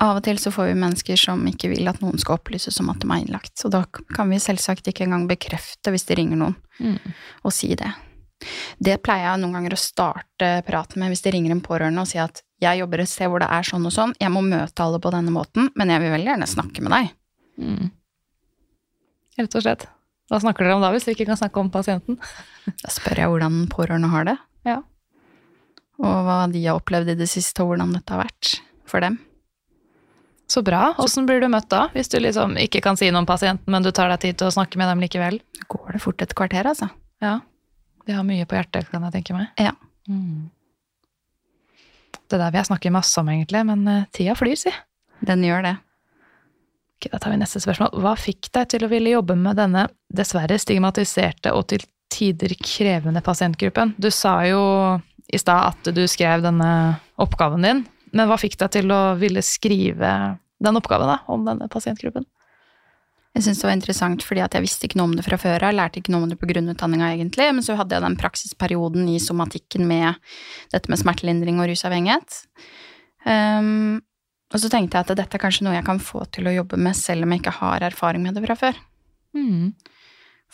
Av og til så får vi mennesker som ikke vil at noen skal opplyses om at de er innlagt. Så da kan vi selvsagt ikke engang bekrefte hvis det ringer noen, mm. og si det. Det pleier jeg noen ganger å starte praten med hvis det ringer en pårørende og sier at jeg jobber et sted hvor det er sånn og sånn, jeg må møte alle på denne måten, men jeg vil veldig gjerne snakke med deg. Mm. Rett og slett. Hva snakker dere om da, hvis vi ikke kan snakke om pasienten? [LAUGHS] da spør jeg hvordan pårørende har det. Ja. Og hva de har opplevd i det siste, og hvordan dette har vært for dem. Så bra. Åssen blir du møtt da, hvis du liksom ikke kan si noe om pasienten, men du tar deg tid til å snakke med dem likevel? Går det fort et kvarter, altså. Ja. De har mye på hjertet, kan jeg tenke meg. Ja. Mm. Det der vil jeg snakke masse om, egentlig, men uh, tida flyr, si. Den gjør det. Ok, Da tar vi neste spørsmål. Hva fikk deg til å ville jobbe med denne dessverre stigmatiserte og til tider krevende pasientgruppen? Du sa jo i stad at du skrev denne oppgaven din men hva fikk deg til å ville skrive den oppgaven da, om denne pasientgruppen? Jeg syns det var interessant fordi at jeg visste ikke noe om det fra før av. Lærte ikke noe om det på grunnutdanninga, egentlig. Men så hadde jeg den praksisperioden i somatikken med dette med smertelindring og rusavhengighet. Um, og så tenkte jeg at dette er kanskje noe jeg kan få til å jobbe med selv om jeg ikke har erfaring med det fra før. Mm.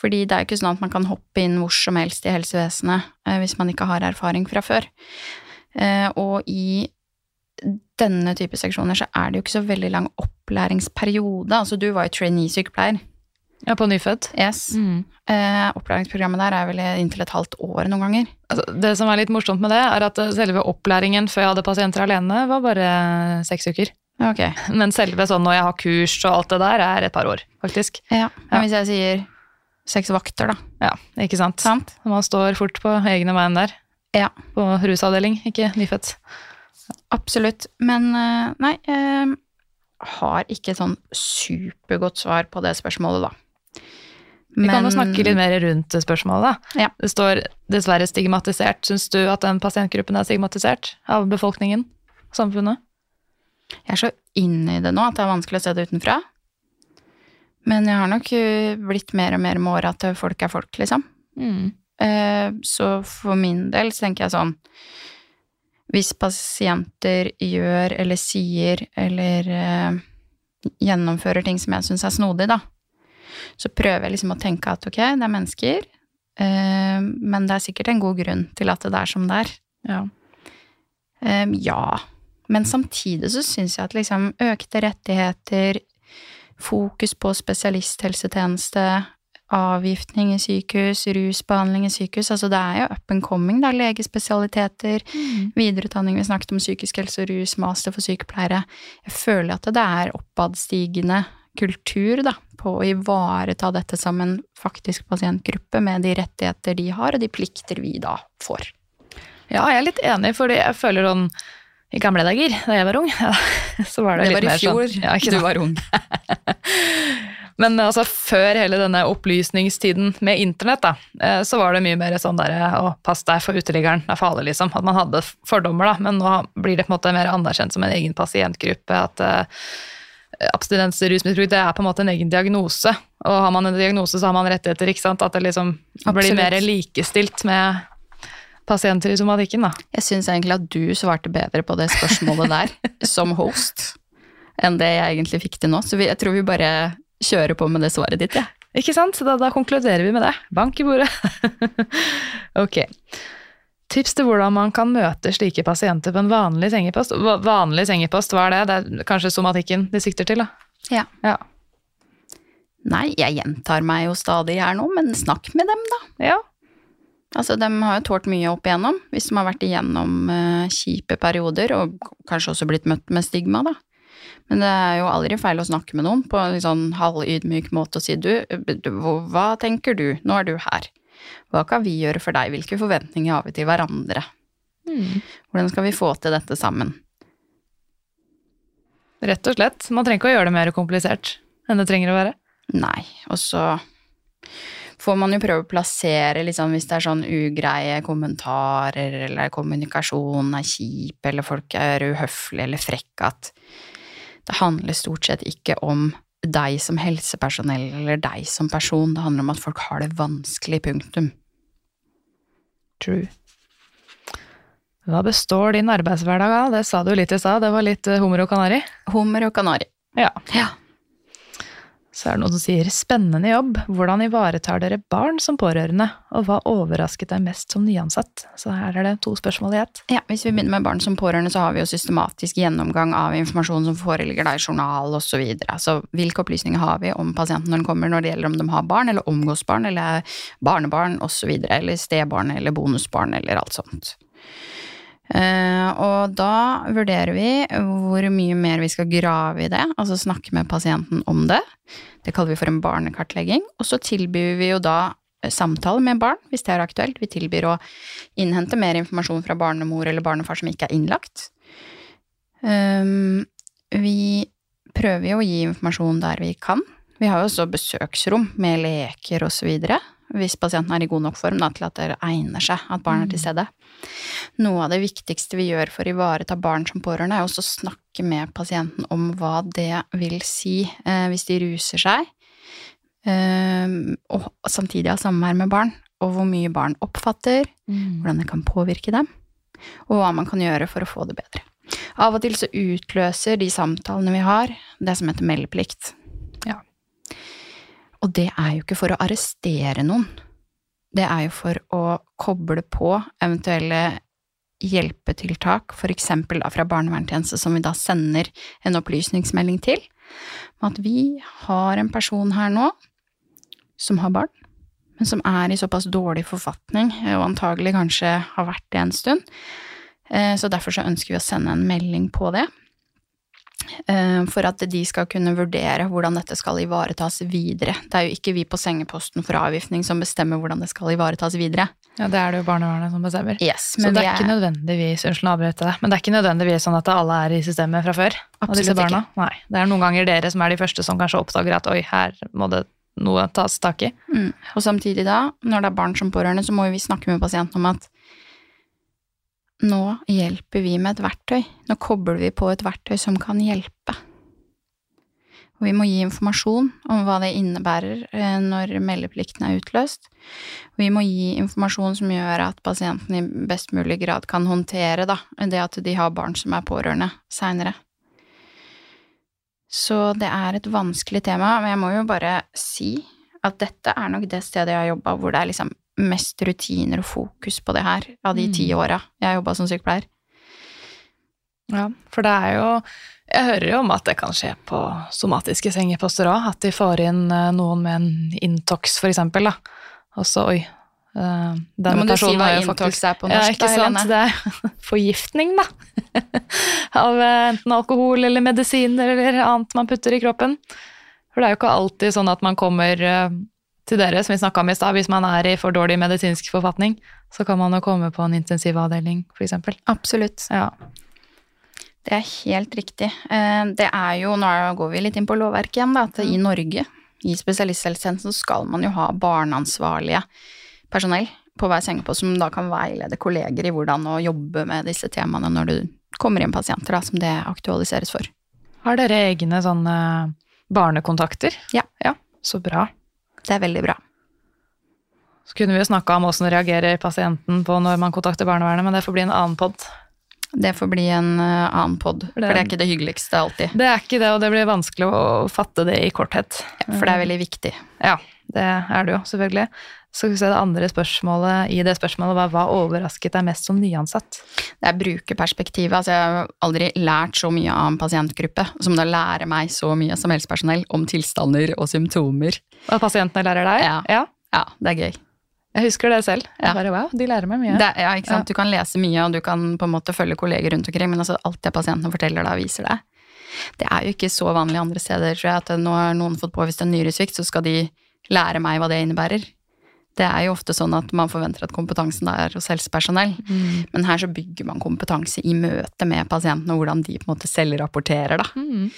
Fordi det er jo ikke sånn at man kan hoppe inn hvor som helst i helsevesenet eh, hvis man ikke har erfaring fra før. Eh, og i denne type seksjoner så er det jo ikke så veldig lang opplæringsperiode. Altså du var jo trainee-sykepleier. Ja, på nyfødt. Yes. Mm. Eh, opplæringsprogrammet der er vel inntil et halvt år noen ganger. Altså, det som er litt morsomt med det, er at selve opplæringen før jeg hadde pasienter alene, var bare seks uker. Okay. [LAUGHS] Men selve sånn når jeg har kurs og alt det der, er et par år, faktisk. Ja. Men Ja. hvis jeg sier seks vakter, da. Ja, ikke sant? Sant? Man står fort på egne veien der. Ja. På rusavdeling, ikke nyfødt. Absolutt. Men eh, nei, jeg har ikke sånn supergodt svar på det spørsmålet, da. Vi kan jo snakke litt mer rundt spørsmålet. da. Ja. Det står dessverre stigmatisert. Syns du at den pasientgruppen er stigmatisert av befolkningen? Samfunnet? Jeg er så inne i det nå at det er vanskelig å se det utenfra. Men jeg har nok eh, blitt mer og mer med åra at folk er folk, liksom. Mm. Så for min del så tenker jeg sånn Hvis pasienter gjør eller sier eller eh, gjennomfører ting som jeg syns er snodig, da, så prøver jeg liksom å tenke at ok, det er mennesker, eh, men det er sikkert en god grunn til at det er som det er. Ja. Eh, ja. Men samtidig så syns jeg at liksom økte rettigheter, fokus på spesialisthelsetjeneste, avgiftning i sykehus, rusbehandling i sykehus, altså det er jo up and coming, da, legespesialiteter, videreutdanning, vi snakket om psykisk helse og rus, master for sykepleiere. Jeg føler at det er oppadstigende kultur, da, på å ivareta dette som en faktisk pasientgruppe med de rettigheter de har, og de plikter vi da får. ja, jeg er litt enig, fordi jeg føler sånn i gamle dager, da jeg var ung, [LAUGHS] så var det, litt mer sånn ja, ikke sant? var ung. [LAUGHS] Men altså, før hele denne opplysningstiden med internett, da, eh, så var det mye mer sånn derre å, pass deg for uteliggeren, det er farlig, liksom. At man hadde fordommer, da. Men nå blir det på en måte mer anerkjent som en egen pasientgruppe. At uh, abstinens rusmisbruk, det er på en måte en egen diagnose. Og har man en diagnose, så har man rettigheter, ikke sant. At det liksom blir mer likestilt med pasienter i somatikken, da. Jeg syns egentlig at du svarte bedre på det spørsmålet der, [LAUGHS] som host, enn det jeg egentlig fikk til nå. Så jeg tror vi bare kjører på med det svaret ditt, jeg. Ja. Ikke sant? Så da, da konkluderer vi med det. Bank i bordet. [LAUGHS] ok. Tips til hvordan man kan møte slike pasienter på en vanlig sengepost. Vanlig sengepost, hva er det? Det er kanskje somatikken de sikter til, da? Ja. Ja. Nei, jeg gjentar meg jo stadig her nå, men snakk med dem, da. ja. Altså, de har jo tålt mye opp igjennom, hvis de har vært igjennom uh, kjipe perioder, og kanskje også blitt møtt med stigma, da. Men det er jo aldri feil å snakke med noen på en sånn halvydmyk måte og si du, hva tenker du, nå er du her. Hva kan vi gjøre for deg, hvilke forventninger har vi til hverandre? Hvordan skal vi få til dette sammen? Rett og slett. Man trenger ikke å gjøre det mer komplisert enn det trenger å være. Nei, og så får man jo prøve å plassere liksom, hvis det er sånn ugreie kommentarer, eller kommunikasjonen er kjip, eller folk er uhøflige eller frekke, at det handler stort sett ikke om deg som helsepersonell eller deg som person, det handler om at folk har det vanskelig, punktum. True. Hva består din arbeidshverdag av? Det sa du litt i stad, det var litt eh, hummer og kanari. Hummer og kanari. Ja. Ja. Så er det noen som sier 'spennende jobb'. Hvordan ivaretar dere barn som pårørende? Og hva overrasket deg mest som nyansatt? Så her er det to spørsmål i ett. Ja, Hvis vi begynner med barn som pårørende, så har vi jo systematisk gjennomgang av informasjon som foreligger da i journal osv. Så videre. så hvilke opplysninger har vi om pasienten når den kommer, når det gjelder om de har barn, eller omgås barn, eller barnebarn osv., eller stebarn eller bonusbarn eller alt sånt. Eh, og da vurderer vi hvor mye mer vi skal grave i det, altså snakke med pasienten om det. Det kaller vi for en barnekartlegging. Og så tilbyr vi jo da samtale med barn, hvis det er aktuelt. Vi tilbyr å innhente mer informasjon fra barnemor eller barnefar som ikke er innlagt. Um, vi prøver jo å gi informasjon der vi kan. Vi har jo også besøksrom med leker osv. Hvis pasienten er i god nok form da, til at det egner seg at barn er til stede. Noe av det viktigste vi gjør for å ivareta barn som pårørende, er også å snakke med pasienten om hva det vil si eh, hvis de ruser seg, eh, og samtidig ha samvær med barn, og hvor mye barn oppfatter, hvordan det kan påvirke dem, og hva man kan gjøre for å få det bedre. Av og til så utløser de samtalene vi har, det som heter meldeplikt. Ja. Og det er jo ikke for å arrestere noen. Det er jo for å koble på eventuelle hjelpetiltak, f.eks. fra barnevernstjeneste, som vi da sender en opplysningsmelding til, med at vi har en person her nå som har barn, men som er i såpass dårlig forfatning, og antagelig kanskje har vært det en stund. Eh, så derfor så ønsker vi å sende en melding på det. Eh, for at de skal kunne vurdere hvordan dette skal ivaretas videre. Det er jo ikke vi på sengeposten for avgiftning som bestemmer hvordan det skal ivaretas videre. Ja, Det er det jo barnevernet som bestemmer. Yes, Så det er, ikke nødvendigvis unnskyld å avbryte det, men det er ikke nødvendigvis sånn at alle er i systemet fra før? av disse barna? Ikke. Nei, Det er noen ganger dere som er de første som kanskje oppdager at oi, her må det noe tas tak i. Mm. Og samtidig da, når det er barn som pårørende, så må vi snakke med pasienten om at nå hjelper vi med et verktøy. Nå kobler vi på et verktøy som kan hjelpe. Og vi må gi informasjon om hva det innebærer eh, når meldeplikten er utløst. Vi må gi informasjon som gjør at pasienten i best mulig grad kan håndtere da, det at de har barn som er pårørende seinere. Så det er et vanskelig tema, men jeg må jo bare si at dette er nok det stedet jeg har jobba hvor det er liksom mest rutiner og fokus på det her av de ti mm. åra jeg jobba som sykepleier. Ja, for det er jo Jeg hører jo om at det kan skje på somatiske sengeposter òg, at de får inn eh, noen med en Intox, for eksempel, da. Og så, oi, Uh, Nå må du si hva Intox er på norsk, ja, ikke sant? Det er [LAUGHS] forgiftning, da. [LAUGHS] Av eh, enten alkohol eller medisiner eller annet man putter i kroppen. For det er jo ikke alltid sånn at man kommer til dere, som vi snakka om i stad, hvis man er i for dårlig medisinsk forfatning, så kan man jo komme på en intensivavdeling, f.eks. Absolutt. Ja. Det er helt riktig. Eh, det er jo, nå går vi litt inn på lovverket igjen, da, at i Norge, i spesialisthelsetjenesten, så skal man jo ha barneansvarlige personell på hver sengepost som da kan veilede kolleger i hvordan å jobbe med disse temaene når du kommer inn pasienter da, som det aktualiseres for. Har dere egne sånne barnekontakter? Ja. ja så bra. Det er veldig bra. Så kunne vi jo snakka om åssen reagerer pasienten på når man kontakter barnevernet, men det får bli en annen pod. Det får bli en uh, annen pod, for det er ikke det hyggeligste alltid. Det er ikke det, og det blir vanskelig å fatte det i korthet. Ja, for det er veldig viktig. Ja, det er det jo, selvfølgelig. Så det andre spørsmålet i det spørsmålet var hva overrasket deg mest som nyansatt? Det er brukerperspektivet. Altså, jeg har aldri lært så mye av en pasientgruppe som da lærer meg så mye som helsepersonell om tilstander og symptomer. Og pasientene lærer deg? Ja. ja. ja det er gøy. Jeg husker det selv. Jeg bare, wow, De lærer meg mye. Det, ja, ikke sant? Du kan lese mye, og du kan på en måte følge kolleger rundt omkring, men altså, alt det pasientene forteller deg, viser deg. Det er jo ikke så vanlig andre steder, tror jeg, at nå har noen fått påvist en nyresvikt, så skal de lære meg hva det innebærer. Det er jo ofte sånn at man forventer at kompetansen er hos helsepersonell. Mm. Men her så bygger man kompetanse i møte med pasientene, og hvordan de på en måte selv rapporterer, da. Mm.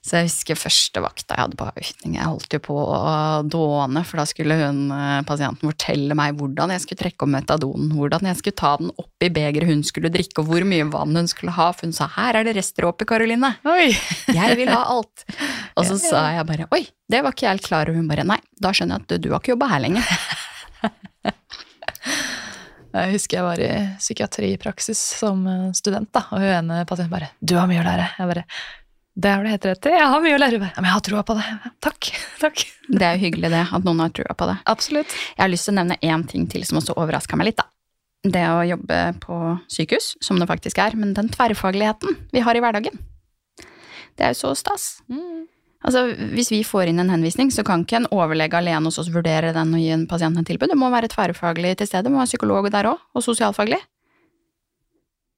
Så jeg husker første vakta jeg hadde på avgiftning. Jeg holdt jo på å dåne, for da skulle hun, eh, pasienten fortelle meg hvordan jeg skulle trekke om metadonen, hvordan jeg skulle ta den opp i begeret hun skulle drikke, og hvor mye vann hun skulle ha. For hun sa 'her er det rester oppi, Karoline'. Oi. [LAUGHS] Jeg vil ha alt. Og så sa jeg bare 'oi, det var ikke jeg helt klar over'. Hun bare 'nei, da skjønner jeg at du, du har ikke jobba her lenger'. [LAUGHS] Jeg husker jeg var i psykiatripraksis som eh, student, da, og hun ene pasienten bare 'Du har mye å lære'. Jeg bare 'Det har du helt rett i, jeg har mye å lære'. Men jeg har trua på det. Takk. [LAUGHS] takk. Det er jo hyggelig det, at noen har trua på det. Absolutt. Jeg har lyst til å nevne én ting til som også overraska meg litt, da. Det å jobbe på sykehus, som det faktisk er, men den tverrfagligheten vi har i hverdagen. Det er jo så stas. Mm. Altså, Hvis vi får inn en henvisning, så kan ikke en overlege alene hos oss vurdere den og gi en pasient en tilbud. Det må være tverrfaglig til stede. Det må være psykolog der òg, og sosialfaglig.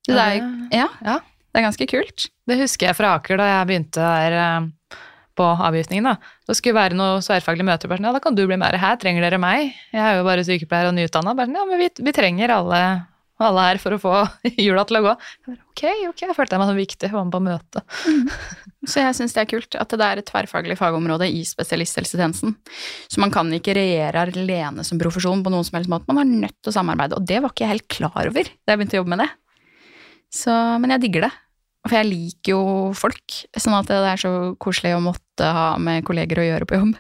Det er, ja, ja, det er ganske kult. Det husker jeg fra Aker da jeg begynte der eh, på avgiftningen. da. Det skulle være noe tverrfaglig møte. Sånn, ja, da kan du bli med her. Trenger dere meg? Jeg er jo bare sykepleier og nyutdanna. Sånn, ja, men vi, vi trenger alle alle her for å få [LAUGHS] hjula til å gå. Ok, ok, jeg følte meg så viktig, jeg var med på møte. Mm. Så jeg syns det er kult at det er et tverrfaglig fagområde i spesialisthelsetjenesten. Så man kan ikke regjere alene som profesjon på noen som helst måte, man er nødt til å samarbeide. Og det var ikke jeg helt klar over da jeg begynte å jobbe med det. Så, men jeg digger det. For jeg liker jo folk, sånn at det er så koselig å måtte ha med kolleger å gjøre på jobb.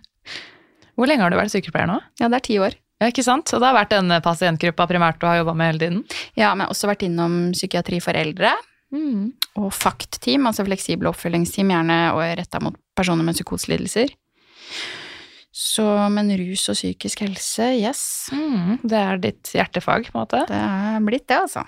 Hvor lenge har du vært sykepleier nå? Ja, det er ti år. Ja, ikke sant? Og det har vært denne pasientgruppa primært du har jobba med hele tiden? Ja, men jeg har også vært innom psykiatri for eldre. Mm. Og FACT-team, altså fleksible oppfølgingsteam, gjerne og retta mot personer med psykoselidelser. Så, men rus og psykisk helse, yes. Mm, det er ditt hjertefag, på en måte? Det er blitt det, altså.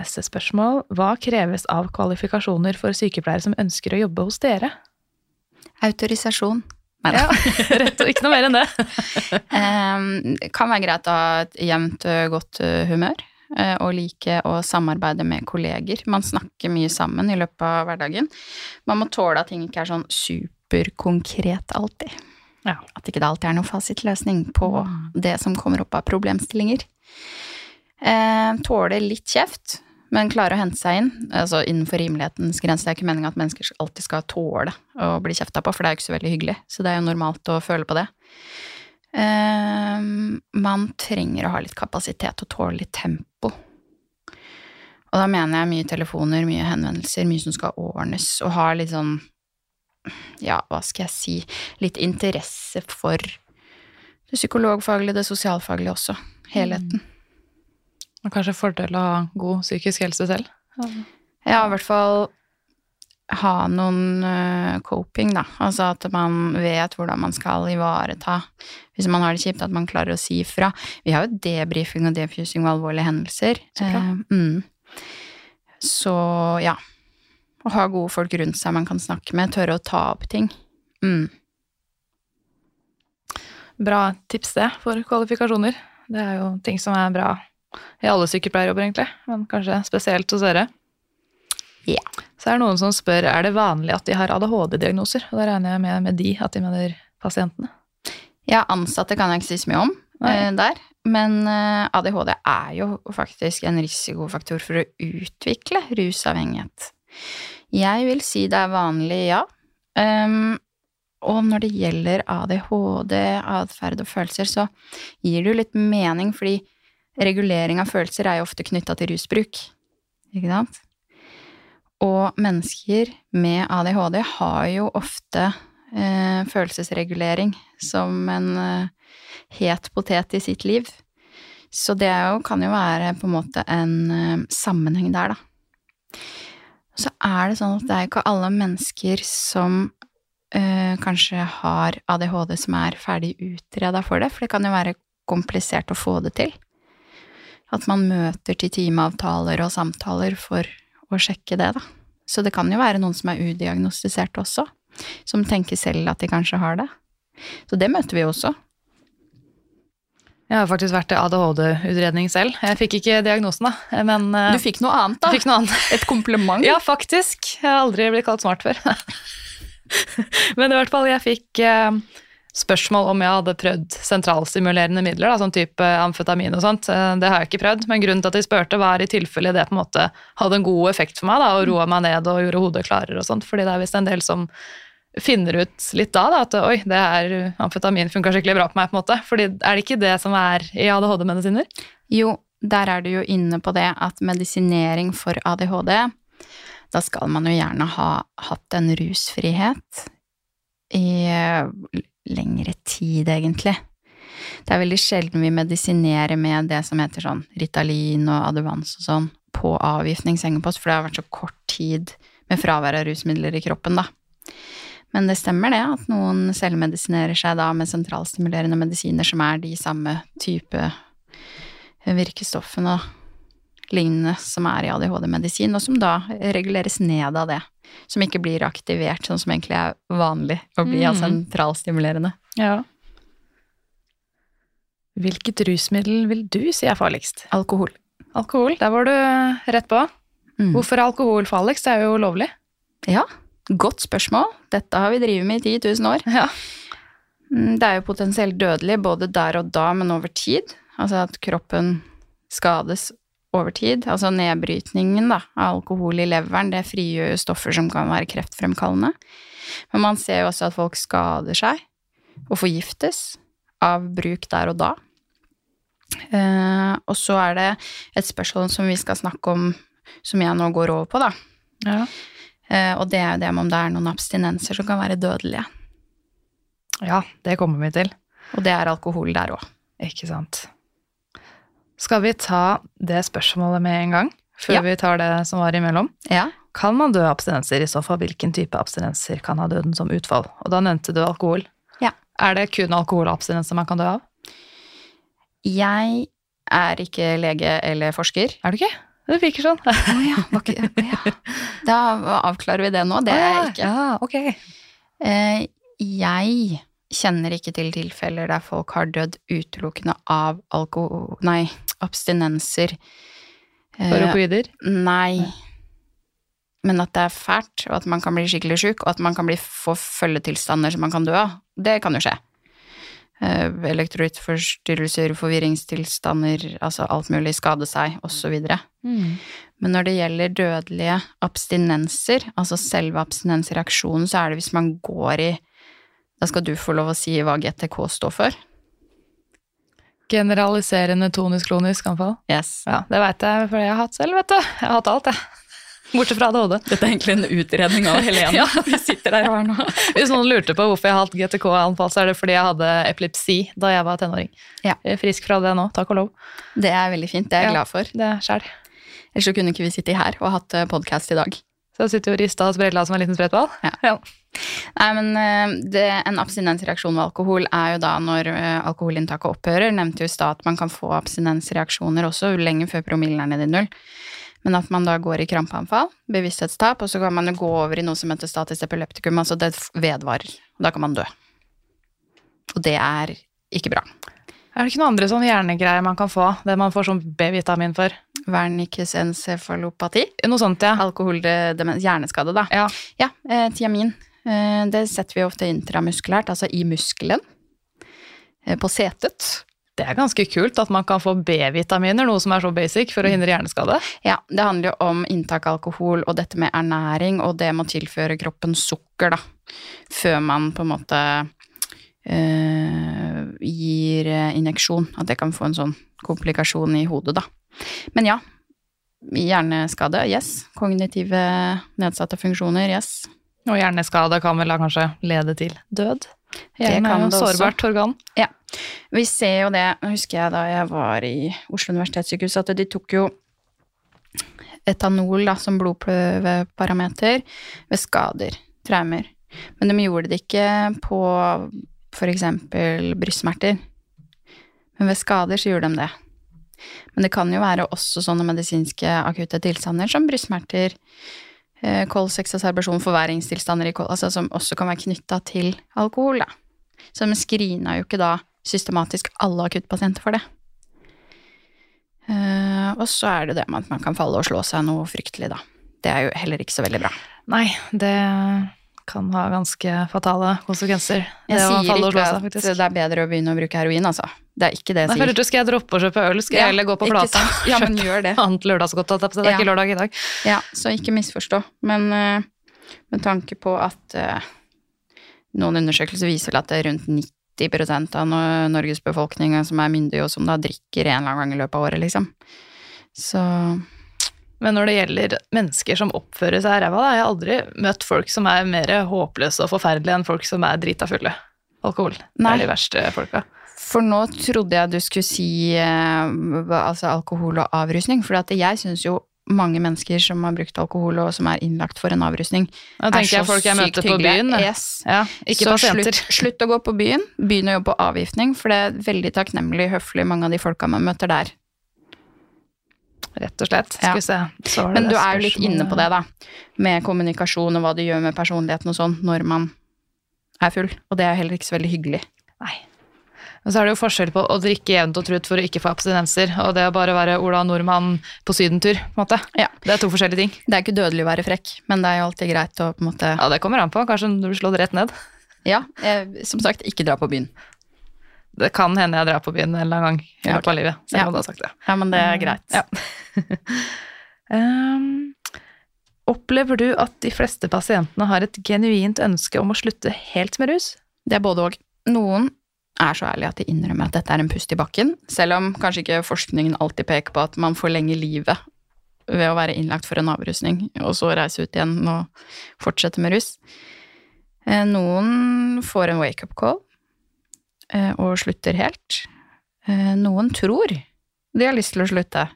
Neste spørsmål. Hva kreves av kvalifikasjoner for sykepleiere som ønsker å jobbe hos dere? Autorisasjon. Nei da. [LAUGHS] Rett og ikke noe mer enn det. [LAUGHS] um, kan være greit å ha et jevnt godt humør. Og like å samarbeide med kolleger. Man snakker mye sammen i løpet av hverdagen. Man må tåle at ting ikke er sånn superkonkret alltid. Ja. At ikke det alltid er noen fasitløsning på det som kommer opp av problemstillinger. Eh, tåle litt kjeft, men klare å hente seg inn. Altså innenfor rimelighetens grense. Det er ikke meningen at mennesker alltid skal tåle å bli kjefta på, for det er jo ikke så veldig hyggelig. Så det er jo normalt å føle på det. Eh, man trenger å ha litt kapasitet og tåle litt tempo. Og da mener jeg mye telefoner, mye henvendelser, mye som skal ordnes, og ha litt sånn ja, hva skal jeg si, litt interesse for det psykologfaglige, det sosialfaglige også. Helheten. Og kanskje fordel å ha god psykisk helse selv? Ja, i hvert fall ha noen øh, coping, da. Altså at man vet hvordan man skal ivareta Hvis man har det kjipt, at man klarer å si fra. Vi har jo debrifing og defusing ved alvorlige hendelser. Så. Eh, mm. Så ja. Å ha gode folk rundt seg man kan snakke med, tørre å ta opp ting. Mm. Bra tips det for kvalifikasjoner. Det er jo ting som er bra i alle sykepleierjobber, egentlig, men kanskje spesielt hos dere. Ja. Så er det noen som spør er det vanlig at de har ADHD-diagnoser, og da regner jeg med, med de at de mener pasientene. Ja, ansatte kan jeg ikke si så mye om eh, der. Men eh, ADHD er jo faktisk en risikofaktor for å utvikle rusavhengighet. Jeg vil si det er vanlig, ja. Um, og når det gjelder ADHD, atferd og følelser, så gir det jo litt mening, fordi regulering av følelser er jo ofte knytta til rusbruk. Ikke sant? Og mennesker med ADHD har jo ofte eh, følelsesregulering som en eh, het potet i sitt liv. Så det jo, kan jo være på en måte en eh, sammenheng der, da. Så er det sånn at det er ikke alle mennesker som eh, kanskje har ADHD som er ferdig utreda for det, for det kan jo være komplisert å få det til. At man møter til timeavtaler og samtaler for å sjekke det, da. Så det kan jo være noen som er udiagnostisert også, som tenker selv at de kanskje har det. Så det møter vi også. Jeg har faktisk vært til ADHD-utredning selv. Jeg fikk ikke diagnosen, da, men eh, Du fikk noe annet, da. fikk noe annet. Et kompliment. [LAUGHS] Ja, faktisk. Jeg har aldri blitt kalt smart før. [LAUGHS] Men i hvert fall, jeg fikk eh, spørsmål om jeg hadde prøvd sentralstimulerende midler, da, sånn type amfetamin og sånt. Eh, det har jeg ikke prøvd, men grunnen til at de spurte var i tilfelle det på en måte hadde en god effekt for meg, da, og roa meg ned og gjorde hodet klarere og sånt, fordi det er visst en del som finner ut litt da, da at oi, det er amfetamin funka skikkelig bra på meg, på en måte. Fordi er det ikke det som er i ADHD-medisiner? Jo, der er du jo inne på det at medisinering for ADHD, da skal man jo gjerne ha hatt en rusfrihet i lengre tid, egentlig. Det er veldig sjelden vi medisinerer med det som heter sånn Ritalin og Advance og sånn på avgiftningssengepost, for det har vært så kort tid med fravær av rusmidler i kroppen, da. Men det stemmer det, at noen selvmedisinerer seg da med sentralstimulerende medisiner som er de samme type virkestoffene og lignende som er i ADHD-medisin, og som da reguleres ned av det. Som ikke blir aktivert, sånn som egentlig er vanlig å bli av Mm. sentralstimulerende. Ja. Hvilket rusmiddel vil du si er farligst? Alkohol. Alkohol, der var du rett på. Mm. Hvorfor er alkohol farligst? Det er jo lovlig. Ja, godt spørsmål. Dette har vi drevet med i 10 000 år. Ja. Mm, Det er jo potensielt dødelig både der og da, men over tid. Altså at kroppen skades over tid. Altså nedbrytningen da, av alkohol i leveren, det frigjør jo stoffer som kan være kreftfremkallende. Men man ser jo også at folk skader seg og forgiftes av bruk der og da. Eh, og så er det et spørsmål som vi skal snakke om, som jeg nå går over på, da. Ja. Eh, og det er jo det med om det er noen abstinenser som kan være dødelige. ja, det kommer vi til. Og det er alkohol der òg. Ikke sant. Skal vi ta det spørsmålet med en gang? før Ja. vi tar det som var imellom. Ja. Kan man dø av abstinenser? I så fall, hvilken type abstinenser kan ha døden som utfall? Og da nevnte du alkohol. Ja. Er det kun alkoholabstinenser man kan dø av? Jeg er ikke lege eller forsker. Er du ikke? Det virker sånn. Oh, ja, Okay. ja. Da avklarer vi det nå. Det er jeg ikke. Ja, ok. Eh, Jeg kjenner ikke til tilfeller der folk har dødd utelukkende av alkohol... Nei, abstinenser. Eh, Opioider? Nei. Men at det er fælt, og at man kan bli skikkelig sjuk, og at man kan bli få følgetilstander som man kan dø av, det kan jo skje. Eh, Elektrolyttforstyrrelser, forvirringstilstander, altså alt mulig, skade seg, osv. Mm. Men når det gjelder dødelige abstinenser, altså selve abstinensreaksjonen, så er det hvis man går i Da skal du få lov å si hva GTK står for. Generaliserende tonisk-klonisk anfall? Yes. Ja, det veit jeg, for jeg har hatt selv, vet du. Jeg har hatt alt, jeg. [LAUGHS] Bortsett fra ADHD. Dette er egentlig en utredning av [LAUGHS] Helene. Ja. Vi sitter der og nå. [LAUGHS] Hvis noen lurte på hvorfor jeg har hatt GTK-anfall, så er det fordi jeg hadde epilepsi da jeg var tenåring. Ja. Jeg er frisk fra det nå, takk og lov. Det er veldig fint, det er jeg Ja. glad for. Det er skjær. Ellers så kunne ikke vi sittet her og hatt podkast i dag. Så sitter jo rista og sprella som en liten sprettball. Ja. Nei, men eh, det, en abstinensreaksjon ved alkohol er jo da når eh, alkoholinntaket opphører. Nevnte jo i stad at man kan få abstinensreaksjoner også lenge før promillen er nede i null. Men at man da går i krampeanfall, bevissthetstap, og så kan man jo gå over i noe som heter statisk epileptikum, altså det vedvarer. Og da kan man dø. Og det er ikke bra. Er det ikke noen andre sånne hjernegreier man kan få? Det man får sånn B-vitamin for? Wernicke's encefalopati. Noe sånt, ja. Alkoholdemens, hjerneskade, da. ja. Ja, eh, tiamin. Eh, det setter vi ofte intramuskulært, altså i muskelen. Eh, på setet. Det er ganske kult at man kan få B-vitaminer, noe som er så basic, for å hindre hjerneskade. Ja, det handler jo om inntak av alkohol og dette med ernæring, og det må tilføre kroppen sukker, da. Før man på en måte øh, gir injeksjon. At det kan få en sånn komplikasjon i hodet, da. Men ja. Hjerneskade, yes. Kognitive nedsatte funksjoner, yes. Og hjerneskade kan vel da kanskje lede til død? Det Hjernen er jo sårbart også. organ. Vi ser jo det, husker jeg da jeg var i Oslo universitetssykehus, at de tok jo etanol da, som blodprøveparameter ved skader, traumer. Men de gjorde det ikke på eksempel brystsmerter. Men ved skader så gjorde de det. Men det kan jo være også sånne medisinske akutte tilstander som brystsmerter, eh, kolseksacerbasjon, forværingstilstander i kol, altså som også kan være knytta til alkohol, da. Så de screena jo ikke da systematisk alle akuttpasienter for det. Eh, og så er det det med at man kan falle og slå seg noe fryktelig, da. Det er jo heller ikke så veldig bra. Nei, det kan ha ganske fatale konsekvenser. Jeg sier ikke seg, at det er bedre å begynne å bruke heroin, altså. Det er ikke det jeg sier. ellers skal jeg droppe å kjøpe øl, skal Ja, jeg heller gå på Plata. Ja, men gjør det. [LAUGHS] Annet lørdagsgodt, det er Ja. ikke lørdag i dag. Ja, så ikke misforstå. Men uh, med tanke på at uh, noen undersøkelser viser at det er rundt 90 av no- Norges befolkning som er myndige, og som da drikker en eller annen gang i løpet av året, liksom. Så Men når det gjelder mennesker som oppfører seg ræva, da, har jeg aldri møtt folk som er mer håpløse og forferdelige enn folk som er drita fulle. Alkohol. Det er de verste folka. For nå trodde jeg du skulle si eh, altså alkohol og avrusning, for jeg syns jo mange mennesker som har brukt alkohol og som er innlagt for en avrusning, Da er så jeg folk jeg sykt møter på hyggelige. byen. Yes. Ja, så. Slutt, [LAUGHS] slutt å gå på byen, begynn å jobbe på avgiftning, for det er veldig takknemlig høflig mange av de folka man møter der. Rett og slett. Ja. Skal vi se. Var det Men du er jo litt inne på det, da, med kommunikasjon og hva det gjør med personligheten og sånn når man er full, og det er heller ikke så veldig hyggelig. Nei. Men så er det jo forskjell på å drikke jevnt og trutt for å ikke få abstinenser, og det å bare være Ola Nordmann på sydentur, på en måte. Ja. Det er to forskjellige ting. Det er ikke dødelig å være frekk, men det er jo alltid greit å på en måte Ja, det kommer an på. Kanskje du slår det rett ned. Ja, Jeg, som sagt, ikke dra på byen. Det kan hende jeg drar på byen en eller annen gang i Ja, løpet av livet. Selv Ja. om du har sagt det. Ja, men det er greit. Ja. um, [LAUGHS] opplever du at de fleste pasientene har et genuint ønske om å slutte helt med rus? Det er både og. Noen er så ærlige at de innrømmer at dette er en pust i bakken, selv om kanskje ikke forskningen alltid peker på at man forlenger livet ved å være innlagt for en avrusning, og så reise ut igjen og fortsette med rus. Eh, Noen får en wake-up call og slutter helt. Eh, Noen tror de har lyst til å slutte,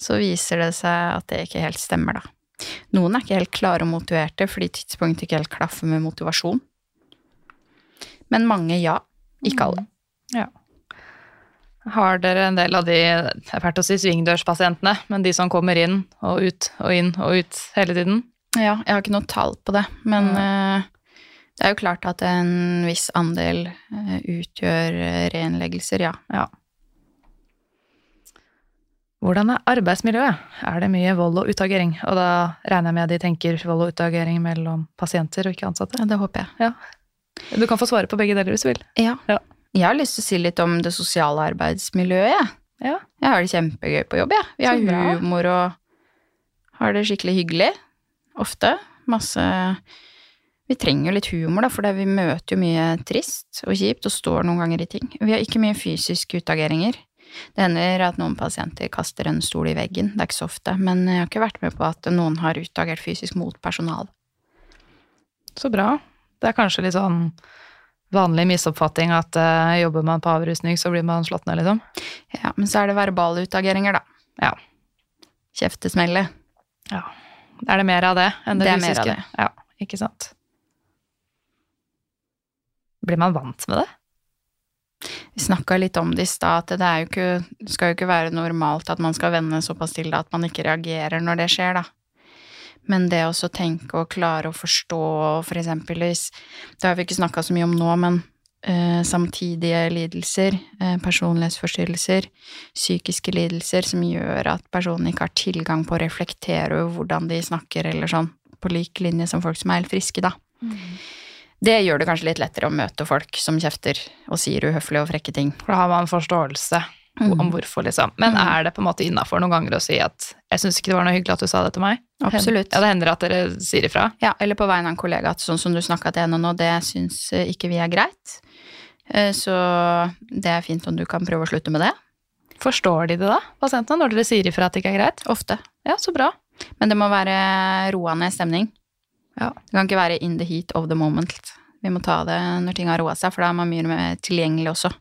så viser det seg at det ikke helt stemmer, da. Noen er ikke helt klare og motiverte fordi tidspunktet ikke helt klaffer med motivasjon. Men mange ja. Ikke alle. Ja. Har dere en del av de det er fælt å si svingdørspasientene, men de som kommer inn og ut og inn og ut hele tiden? Ja, jeg har ikke noe tall på det, men uh, det er jo klart at en viss andel uh, utgjør uh, reinnleggelser, ja. ja. Hvordan er arbeidsmiljøet? Er det mye vold og utagering? Og da regner jeg med at de tenker vold og utagering mellom pasienter og ikke ansatte? Ja, det håper jeg. Ja. Du kan få svare på begge deler hvis du vil. Ja. ja. Jeg har lyst til å si litt om det sosiale arbeidsmiljøet, jeg. Ja. Jeg har det kjempegøy på jobb, jeg. Vi har humor og har det skikkelig hyggelig. Ofte. Masse Vi trenger jo litt humor, da, for vi møter jo mye trist og kjipt og står noen ganger i ting. Vi har ikke mye fysiske utageringer. Det hender at noen pasienter kaster en stol i veggen, det er ikke så ofte, men jeg har ikke vært med på at noen har utagert fysisk mot personal. Så bra. Det er kanskje litt sånn vanlig misoppfatning at uh, jobber man på avrusning, så blir man slått ned, liksom. Ja, men så er det verbale utageringer, da. Ja. Kjeftesmelle. Ja. Er det mer av det enn det, det fysiske? Det er mer av det. Ja, ikke sant. Blir man vant med det? Vi snakka litt om det i stad, at det jo ikke, skal jo ikke være normalt at man skal venne såpass til det at man ikke reagerer når det skjer, da. Men det å tenke og klare å forstå, for eksempel hvis Det har vi ikke snakka så mye om nå, men eh, samtidige lidelser, eh, personlighetsforstyrrelser, psykiske lidelser som gjør at personen ikke har tilgang på å reflektere over hvordan de snakker, eller sånn, på lik linje som folk som er helt friske, da. Mm. Det gjør det kanskje litt lettere å møte folk som kjefter og sier uhøflige og frekke ting. For da har man forståelse mm. om hvorfor, liksom. Men mm. er det på en måte innafor noen ganger å si at 'jeg syns ikke det var noe hyggelig at du sa det til meg'? Absolutt. Ja, det hender at dere sier ifra? Ja, eller på vegne av en kollega at sånn som du snakka til henne nå, det syns eh, ikke vi er greit. Eh, så det er fint om du kan prøve å slutte med det. Forstår de det da, pasientene, når dere sier ifra at det ikke er greit? Ofte. Ja, så bra. Men det må være roende stemning. Ja. Det kan ikke være in the heat of the moment. Vi må ta det når ting har roa seg, for da er man mye mer tilgjengelig også.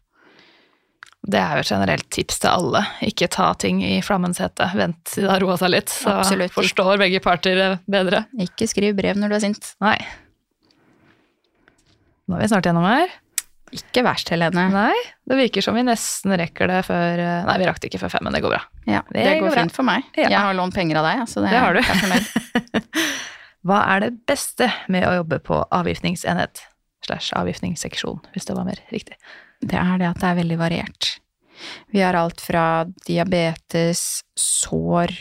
Det er jo et generelt tips til alle. Ikke ta ting i flammens hete. Vent til det har roa seg litt, så Absolutt. forstår begge parter bedre. Ikke skriv brev når du er sint. Nei. Nå er vi snart gjennom her. Ikke verst, Helene. Nei, det virker som vi nesten rekker det før Nei, vi rakk det ikke før fem, men det går bra. Ja, Det, det går, går fint for meg. Ja. Jeg har lånt penger av deg, så det, det har du. [LAUGHS] Hva er det beste med å jobbe på avgiftningsenhet? slash avgiftningsseksjon, hvis det var mer riktig. Det er det at det er veldig variert. Vi har alt fra diabetes, sår,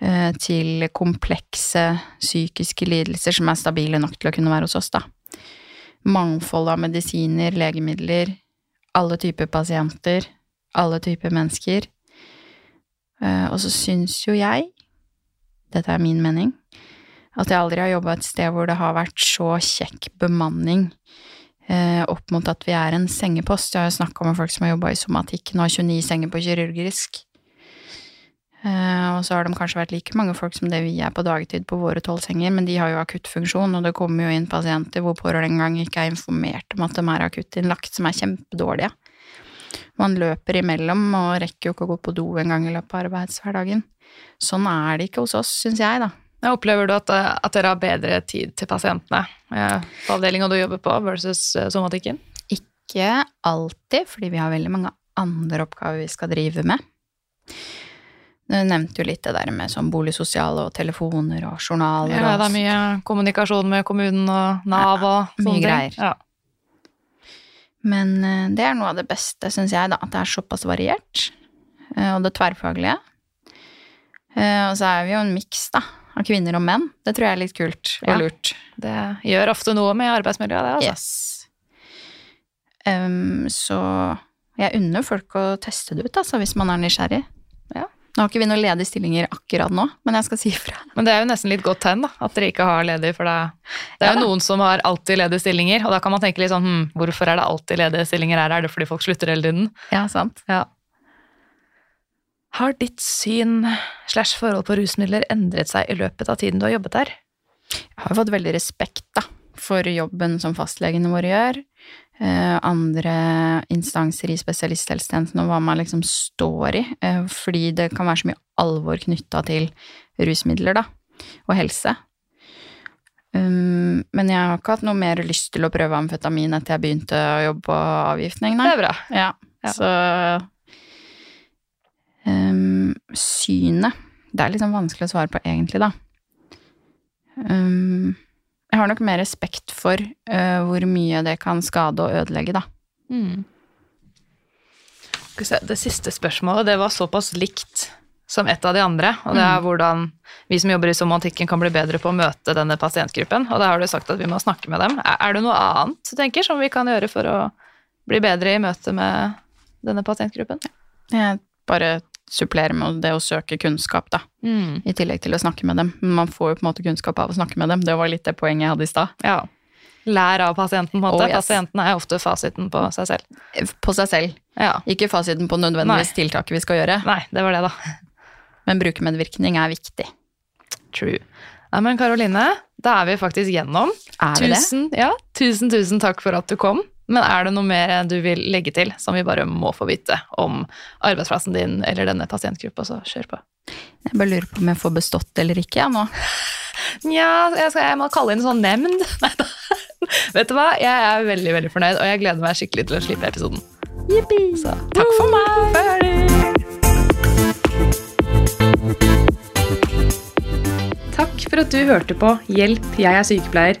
eh, til komplekse psykiske lidelser som er stabile nok til å kunne være hos oss, da. Mangfold av medisiner, legemidler, alle typer pasienter, alle typer mennesker. Eh, og så syns jo jeg, dette er min mening, at jeg aldri har jobba et sted hvor det har vært så kjekk bemanning eh, opp mot at vi er en sengepost. Jeg har jo snakka med folk som har jobba i somatikk, nå har 29 senger på kirurgisk. Eh, og så har de kanskje vært like mange folk som det vi er på dagtid på våre tolv senger, men de har jo akuttfunksjon, og det kommer jo inn pasienter hvor pårørende engang ikke er informert om at de er akuttinnlagt, som er kjempedårlige. Man løper imellom og rekker jo ikke å gå på do en gang i løpet av arbeidshverdagen. Sånn er det ikke hos oss, syns jeg, da. Opplever du at, at, dere har bedre tid til pasientene på avdelinga du jobber på, versus eh, somatikken? Ikke alltid, fordi vi har veldig mange andre oppgaver vi skal drive med. Du nevnte jo litt det der med sånn boligsosiale og telefoner og journaler. Ja, det er mye kommunikasjon med kommunen og Nav og ja, sånne mye greier. Ja. Men eh, det er noe av det beste, syns jeg, da, at det er såpass variert. Eh, og det tverrfaglige. Og så er vi jo en miks, da av kvinner og menn. Det tror jeg er litt kult og ja, lurt. Det gjør ofte noe med arbeidsmiljøet, det, altså. Yes. Um, så jeg unner folk å teste det ut, altså, hvis man er nysgjerrig. Ja. Nå har ikke vi noen ledige stillinger akkurat nå, men jeg skal si ifra. [LAUGHS] Men det er jo nesten litt godt tegn, da, at dere ikke har ledige, for det, det er ja, jo noen som har alltid ledige stillinger, og da kan man tenke litt sånn hm, hvorfor er det alltid ledige stillinger her, er det fordi folk slutter hele tiden? Ja, sant. Ja. Har ditt syn slash forhold på rusmidler endret seg i løpet av tiden du har jobbet der? Jeg har fått veldig respekt da, for jobben som fastlegene våre gjør. Eh, andre instanser i spesialisthelsetjenesten og hva man liksom står i. Eh, fordi det kan være så mye alvor knytta til rusmidler, da, og helse. Um, men jeg har ikke hatt noe mer lyst til å prøve amfetamin etter jeg begynte å jobbe på avgiftning, nei. Det er bra. Ja, Ja. så um, Synet Det er liksom vanskelig å svare på egentlig, da. Um, jeg har nok mer respekt for uh, hvor mye det kan skade og ødelegge, da. Mm. Det siste spørsmålet det var såpass likt som et av de andre. Og det er hvordan vi som jobber i somatikken kan bli bedre på å møte denne pasientgruppen. Og da har du sagt at vi må snakke med dem. Er det noe annet du tenker som vi kan gjøre for å bli bedre i møte med denne pasientgruppen? Jeg bare supplerer med det å søke kunnskap, da. Mm. I tillegg til å snakke med dem. Men man får jo på en måte kunnskap av å snakke med dem. Det var litt det poenget jeg hadde i stad. Ja. Lær av pasienten, på en måte. Oh, yes. Pasienten er ofte fasiten på seg selv. På seg selv. Ja. Ikke fasiten på nødvendigvis tiltaket vi skal gjøre. Nei, det var det, da. Men brukermedvirkning er viktig. True. Ja, men Karoline, da er vi faktisk gjennom. Er vi det? Ja, tusen, tusen takk for at du kom. Men er det noe mer du vil legge til som vi bare må få vite om arbeidsplassen din eller denne pasientgruppa, så kjør på. Jeg bare lurer på om jeg får bestått eller ikke, jeg nå. [LAUGHS] Nja, jeg, skal- jeg må kalle inn en sånn nemnd. [LAUGHS] Vet du hva, jeg er veldig veldig fornøyd, og jeg gleder meg skikkelig til å slippe episoden. Så Takk for meg! ferdig! Takk for at du hørte på Hjelp, jeg er sykepleier.